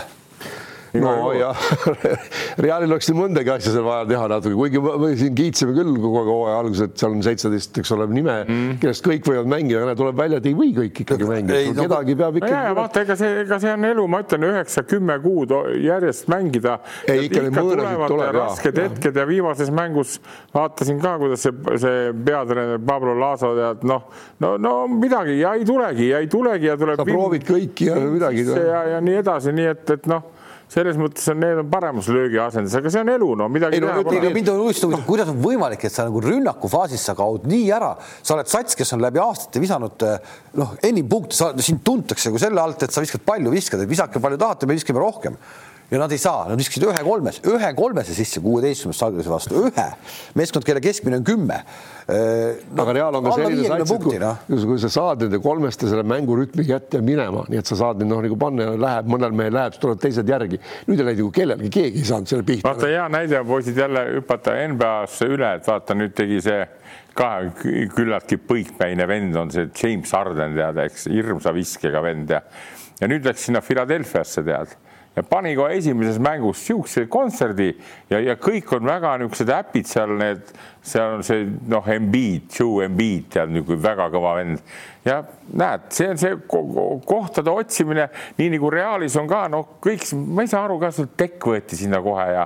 No jah, Realil oleks nii mõndagi asja seal vaja teha natuke, kuigi me siin kiitsime küll kogu aeg hooaja alguses, et seal on seitseteist, eks ole, nime mm., kellest kõik võivad mängida, aga tuleb välja, et ei või kõik ikkagi mängida, no, kedagi peab ikkagi. ja vaata, ega see, ega see on elu, ma ütlen, üheksa-kümme kuud järjest mängida. ei, ikka need mõõnasid tuleb. rasked hetked ja viimases mängus vaatasin ka, kuidas see, see peatreener Pablo Laso tead, noh, no, no midagi ja ei tulegi ja ei tulegi ja tuleb. sa proovid kõiki ja midagi. ja, ja nii edasi, nii et, et noh selles mõttes on, need on paremas löögiasendis, aga see on elu, no midagi ei, no, pole. mind on huvitav, kuidas on võimalik, et sa nagu rünnakufaasis sa kaod nii ära, sa oled sats, kes on läbi aastate visanud noh, enim punkte, sind tuntakse kui selle alt, et sa viskad palju, viskad, et visake palju tahate, me viskame rohkem ja nad ei saa, nad viskasid ühe kolmes, ühe kolmese sisse kuueteistkümnest Žalgirise vastu, ühe meeskond, kelle keskmine on kümme no,. aga Real on ka selline sats, et kui, no. kui sa saad nende kolmeste selle mängurütmi kätte minema, nii et sa saad neid noh, nagu panna ja läheb, mõnel mehel läheb, siis tulevad teised järgi. nüüd ei läinud ju kellelgi, keegi ei saanud selle pihta. vaata hea näide poisid jälle hüpata NBA-sse üle, et vaata nüüd tegi see ka küllaltki põikpäine vend on see James Harden tead, eks hirmsa viskega vend ja ja nüüd läks sinna Philadelphiasse tead ja pani kohe esimeses mängus siukse kontserdi ja, ja kõik on väga niisugused äpid seal, need, seal on see noh, Embiid, Joe Embiid tead niisugune väga kõva vend ja näed, see on see kohtade otsimine, nii nagu Realis on ka, noh, kõik, ma ei saa aru, kas Tekk võeti sinna kohe ja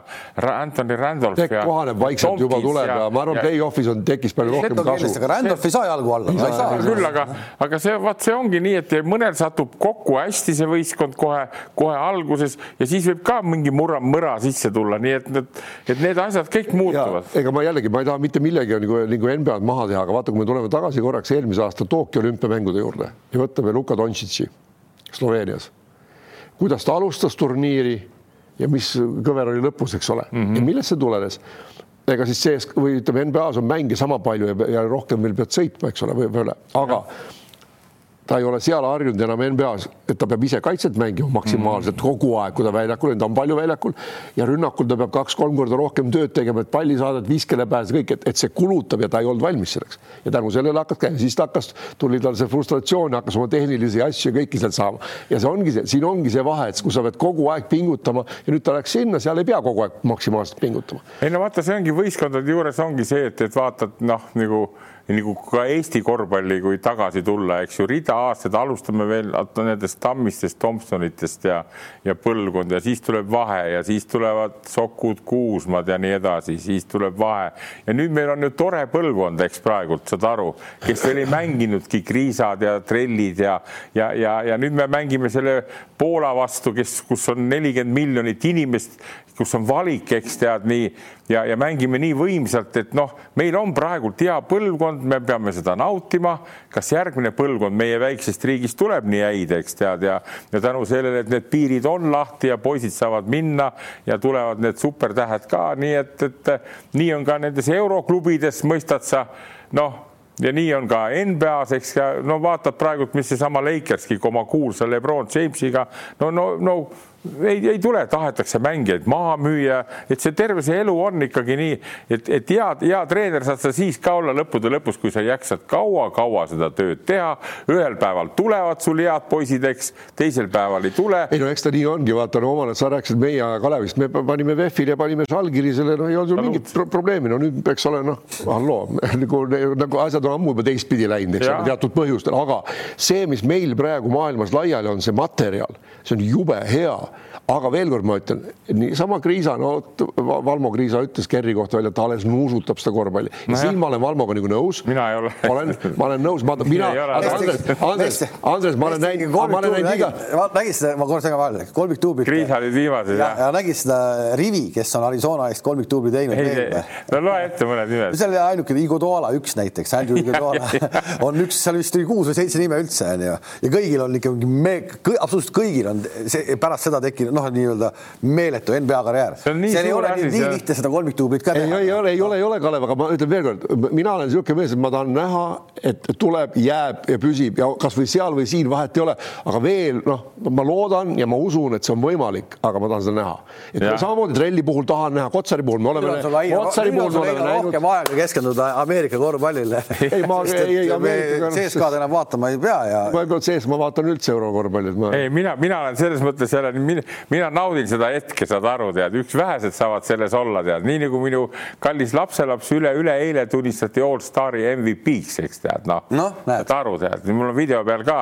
Anthony Randolph. Tekk kohaneb vaikselt Tomkis juba tuleb ja, ja ma arvan, play-off'is on Tekis palju rohkem kasu. aga Randolph ei saa jalgu alla. ei saa küll, aga, aga see, vaat see ongi nii, et mõnel satub kokku hästi see võistkond kohe, kohe alguses ja siis võib ka mingi murra, mõra sisse tulla, nii et need, et need asjad kõik muutuvad. ega ma jällegi, ma ei taha mitte millegi nagu, nagu NBA-d maha teha, aga vaata, kui me tuleme tagasi korraks eelmise aasta Tokyo olümpia mängude juurde ja võtame Luka Dontšitši Sloveenias. kuidas ta alustas turniiri ja mis kõver oli lõpus, eks ole mm, -hmm. ja millest see tulenes? ega siis sees või ütleme, NBA-s on mänge sama palju ja, ja rohkem veel pead sõitma, eks ole, või üle, aga ja ta ei ole seal harjunud enam NBA-s, et ta peab ise kaitset mängima maksimaalselt mm. kogu aeg, kui ta väljakul on, ta on palju väljakul ja rünnakul ta peab kaks-kolm korda rohkem tööd tegema, et palli saada, et viskele pääseda, kõik, et, et see kulutab ja ta ei olnud valmis selleks. ja tänu sellele hakkas käima, siis ta hakkas, tuli tal see frustratsioon, hakkas oma tehnilisi asju kõiki sealt saama ja see ongi see, siin ongi see vahe, et kui sa pead kogu aeg pingutama ja nüüd ta läks sinna, seal ei pea kogu aeg maksimaalselt pingutama. ei no vaata, see ongi võistkondade juures ongi see, et, et vaatad noh, nagu nagu ka Eesti korvpalli, kui tagasi tulla, eks ju, rida aastaid alustame veel nendest Tammistest, Tomsonitest ja, ja põlvkond ja siis tuleb vahe ja siis tulevad Sokud, Kuusmad ja nii edasi, siis tuleb vahe. Ja nüüd meil on ju tore põlvkond, eks praegult saad aru, kes veel ei mänginudki kriisad ja trellid ja, ja, ja, ja nüüd me mängime selle Poola vastu, kes, kus on nelikümmend miljonit inimest, kus on valik, eks tead nii ja, ja mängime nii võimsalt, et noh, meil on praegult hea põlvkond, me peame seda nautima. kas järgmine põlvkond meie väiksest riigist tuleb nii häid, eks tead ja, ja tänu sellele, et need piirid on lahti ja poisid saavad minna ja tulevad need supertähed ka, nii et, et nii on ka nendes euroklubides, mõistad sa, noh ja nii on ka NBA-s, eks no vaatad praegult, mis seesama Lakerski oma kuulsa Lebron Jamesiga, no, no, no ei, ei tule, tahetakse mängijaid maha müüa, et see terve see elu on ikkagi nii, et, et hea, hea treener saad sa siis ka olla lõppude lõpus, kui sa jaksad kaua-kaua seda tööd teha. ühel päeval tulevad sul head poisid, eks, teisel päeval ei tule. ei no eks ta nii ongi, vaata no omal ajal sa rääkisid meie Kalevist, me panime VEF-ile, panime Žalgirisele, no ei olnud ju mingit pro probleemi, no nüüd peaks olema noh, halloo nagu, nagu asjad on ammu juba teistpidi läinud, eks ole, teatud põhjustel, aga see, mis meil praegu maailmas laiali on, see materjal, see on jube hea aga veel kord ma ütlen, niisama Kriisa, no Valmo Kriisa ütles Kerri kohta välja, et ta alles nuusutab seda korvpalli no. siin ma olen Valmoga nagu nõus. mina ei ole. ma olen, ma olen nõus, ma, mina, Andres, Andres, Andres, ma olen näinud, ma olen näinud iga. nägid seda, ma korra segan vahele, kolmiktuublit. Kriisa olid viimased ja, ja nägid seda Rivi, kes on Arizona eest kolmiktuubli teinud. no loe ette mõned nimed. see oli ainuke, Iguodala üks näiteks, Andrew Iguodala on üks, seal vist oli kuus või seitse nime üldse onju ja kõigil on ikka mingi, absoluutselt kõigil on see pärast seda tekkinud noh, nii-öelda meeletu NBA karjäär. see, see ei ole nii, nii lihtne seda kolmikduublit ka teha. ei, ei ole, ei ole, ei ole, Kalev, aga ma ütlen veelkord, mina olen niisugune mees, et ma tahan näha, et tuleb, jääb ja püsib ja kasvõi seal või siin vahet ei ole, aga veel noh, ma loodan ja ma usun, et see on võimalik, aga ma tahan seda näha. et ja. samamoodi trelli puhul tahan näha, Kotsari puhul me oleme, Kotsari puhul me oleme näinud. rohkem aega keskenduda Ameerika korvpallile. ei, ma ei, ei, Ameerika. CSKA-d enam vaatama ei pea ja. ma ei pea sees, ma vaatan üldse eurokorvpalli, et ma. ei, mina, mina olen selles mõttes jälle, mina, naudin seda hetke, saad aru, tead, üks vähesed saavad selles olla, tead, nii nagu minu kallis lapselaps üle-üleeile tunnistati All Stari MVP-ks, eks tead, noh no, no, saad aru, tead, mul on video peal ka,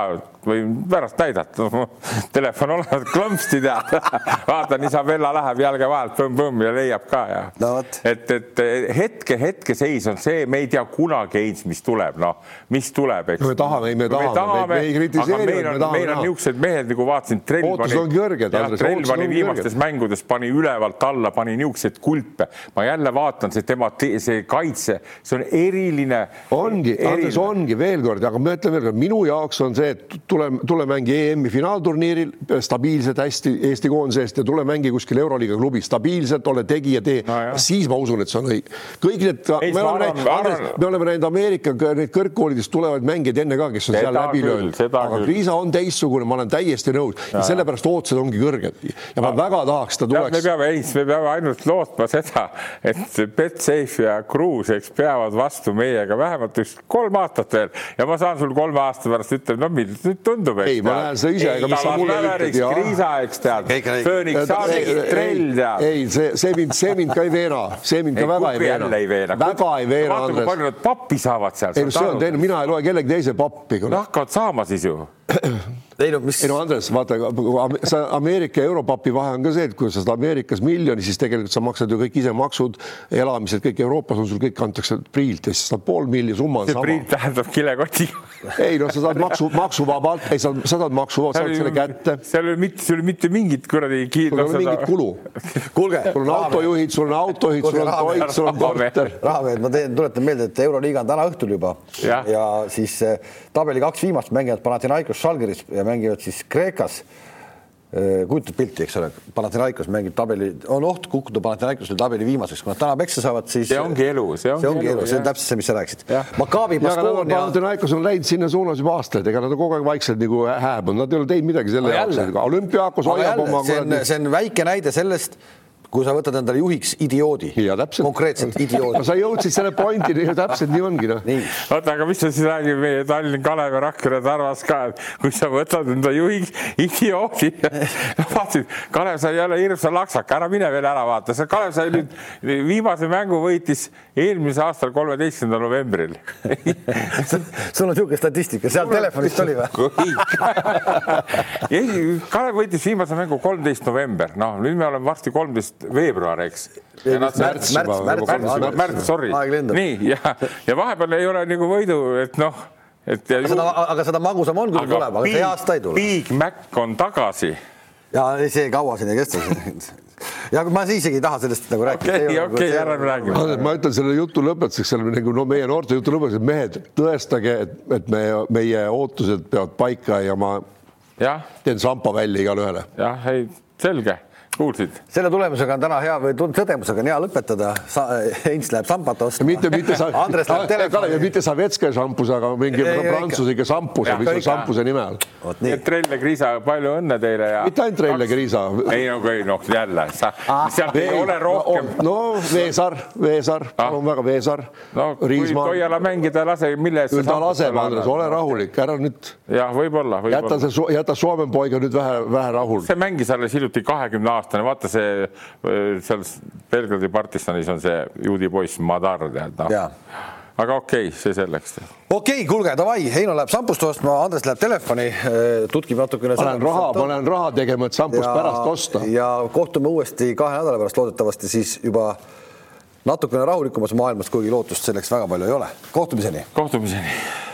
võin pärast näidata. Telefon olemas, klõmpsti tead. Vaatan, Isabella läheb jalge vahelt põmm-põmm ja leiab ka ja. No,. et, et hetke, hetkeseis on see, me ei tea kunagi, Heinz, mis tuleb, noh, mis tuleb, eks. me tahame, me tahame, me, me ei kritiseeri, me tahame. meil on niisugused mehed nagu vaatasin, Trell pani, Trell pani viimastes mängudes, pani ülevalt alla, pani niisuguseid kulpe. ma jälle vaatan, see tema, see kaitse, see on eriline. ongi, Andres, ongi veel kord, aga ma ütlen veel kord, minu jaoks on see, et tule, tule mängi EM-i finaalturniiril stabiilselt hästi Eesti koondise eest ja tule mängi kuskil Euroliiga klubis stabiilselt, ole tegija, tee. No,, siis ma usun, et see on õige. kõik need, me oleme näinud, me oleme näinud Ameerika neid kõrgkoolidest tulevaid mängijaid enne ka, kes on seda seal läbi löönud, aga Kriisa on teistsugune, ma olen täiesti nõus. Ja, ja sellepärast ootused ongi kõrged ja ma väga tahaks, ta tuleks. me peame, ei, me peame ainult lootma seda, et Betsafe ja Kruus, eks peavad vastu meiega vähemalt üks kolm aastat veel ja ma saan sul kolme aasta pärast ütelda, no mis nüüd tundub, eks. ei, ma näen seda ise, ega mis sa mulle ütled. Kriisa, eks tead, Phoenix Suns, Trell tead. ei, see, see mind, see mind ka ei veena, see mind ka väga ei veena. väga ei veena, Andres. palju nad pappi saavad seal. ei see on teine, mina ei loe kellegi teise pappi. no hakkavad saama siis ju ei no mis. ei no Andres, vaata, Ameerika ja Europapi vahe on ka see, et kui sa saad Ameerikas miljoni, siis tegelikult sa maksad ju kõik ise maksud, elamised, kõik Euroopas on sul kõik antakse priilt ja siis saad pool milli, summa on see sama. priit tähendab kilekotiga ei noh, sa saad maksu, maksuvabalt, ei sa, sa saad maksuvabalt, saad selle kätte. seal ei ole mitte, sul ei ole mitte mingit kuradi kiir-. sul ei ole mingit kulu. kuulge. sul on autojuhid, sul on autojuhid, sul on toit, sul on korter. rahamehed, ma teen, tuletan meelde, et Euroliiga on täna õhtul juba ja, ja siis eh, tabeli kaks viimast mängivad Panathinaikos Žalgiris ja mängivad siis Kreekas Äh, kujutad pilti, eks ole, Panathinaikos mängib tabeli, on oht kukkuda Panathinaikosel tabeli viimaseks, kui nad täna peksa saavad, siis. see ongi elu, see ongi, see ongi elu, elu, see on täpselt see, mis sa rääkisid. Maccabi Baskonia. Panathinaikos on läinud sinna suunas juba aastaid, ega nad on kogu aeg vaikselt nagu hääbunud, nad ei ole teinud midagi selle jaoks, olümpiaakos hoiab oma. see on väike näide sellest kui sa võtad endale juhiks idioodi, konkreetselt idioodi. No sa jõudsid selle pointini, täpselt nii ongi noh. oota, aga mis sa siis räägid meie Tallinn Kalev ja Rakvere Tarvas ka, et kui sa võtad enda juhiks idioodi? Vaatasid, Kalev sai jälle hirmsa laksaka, ära mine veel ära vaata, see Kalev sai nüüd viimase mängu võitis eelmisel aastal, kolmeteistkümnendal novembril. Sul on niisugune statistika, seal telefonist oli või? Kalev võitis viimase mängu kolmteist november, noh, nüüd me oleme varsti kolmteist veebruar, eks. märts, märts, märts, märts, sorry. nii ja, ja vahepeal ei ole nagu võidu, et noh, et. aga seda, aga seda magusam on, kui tuleb, aga see aasta ei tule. Big Mac on tagasi. ja see kaua siin ei kesta ja ma isegi ei taha sellest nagu rääkida. okei, okei, ära räägi. ma ütlen selle jutu lõpetuseks, selle nagu no meie noorte jutu lõpetuseks, mehed, tõestage, et, et me, meie ootused peavad paika ja ma ja. teen sampa välja igale ühele. jah, ei, selge kuulsid? selle tulemusega on täna hea või tõdemusega on hea lõpetada. Heinz läheb sampat ostma. mitte, mitte sa, Andres läheb telefoni. mitte Savetska šampus, aga mingi prantsusega šampus, mis on šampuse nime all. Trell ja Kriisa, palju õnne teile ja. mitte ainult Trell ja Kriisa. ei no, ei noh, jälle, sa ah,, sealt ei ole rohkem. no Veesaar, Veesaar, palun ah. väga, Veesaar. no kui Toiala mängida lase, mille eest. küll ta laseb, Andres, ole rahulik, ära nüüd. jah, võib-olla, võib. jäta see, jäta Soome poiga nüüd vähe, vähe rahul. see mängis alles hiljuti kahekümne aastane, vaata see seal Belgradi partisanis on see juudi poiss Madar, tead noh aga okei okay,, see selleks. okei okay,, kuulge, davai, Heino läheb šampust ostma, Andres läheb telefoni, tutkib natukene. panen raha, panen raha tegema, et šampust pärast osta. ja kohtume uuesti kahe nädala pärast, loodetavasti siis juba natukene rahulikumas maailmas, kuigi lootust selleks väga palju ei ole. kohtumiseni. kohtumiseni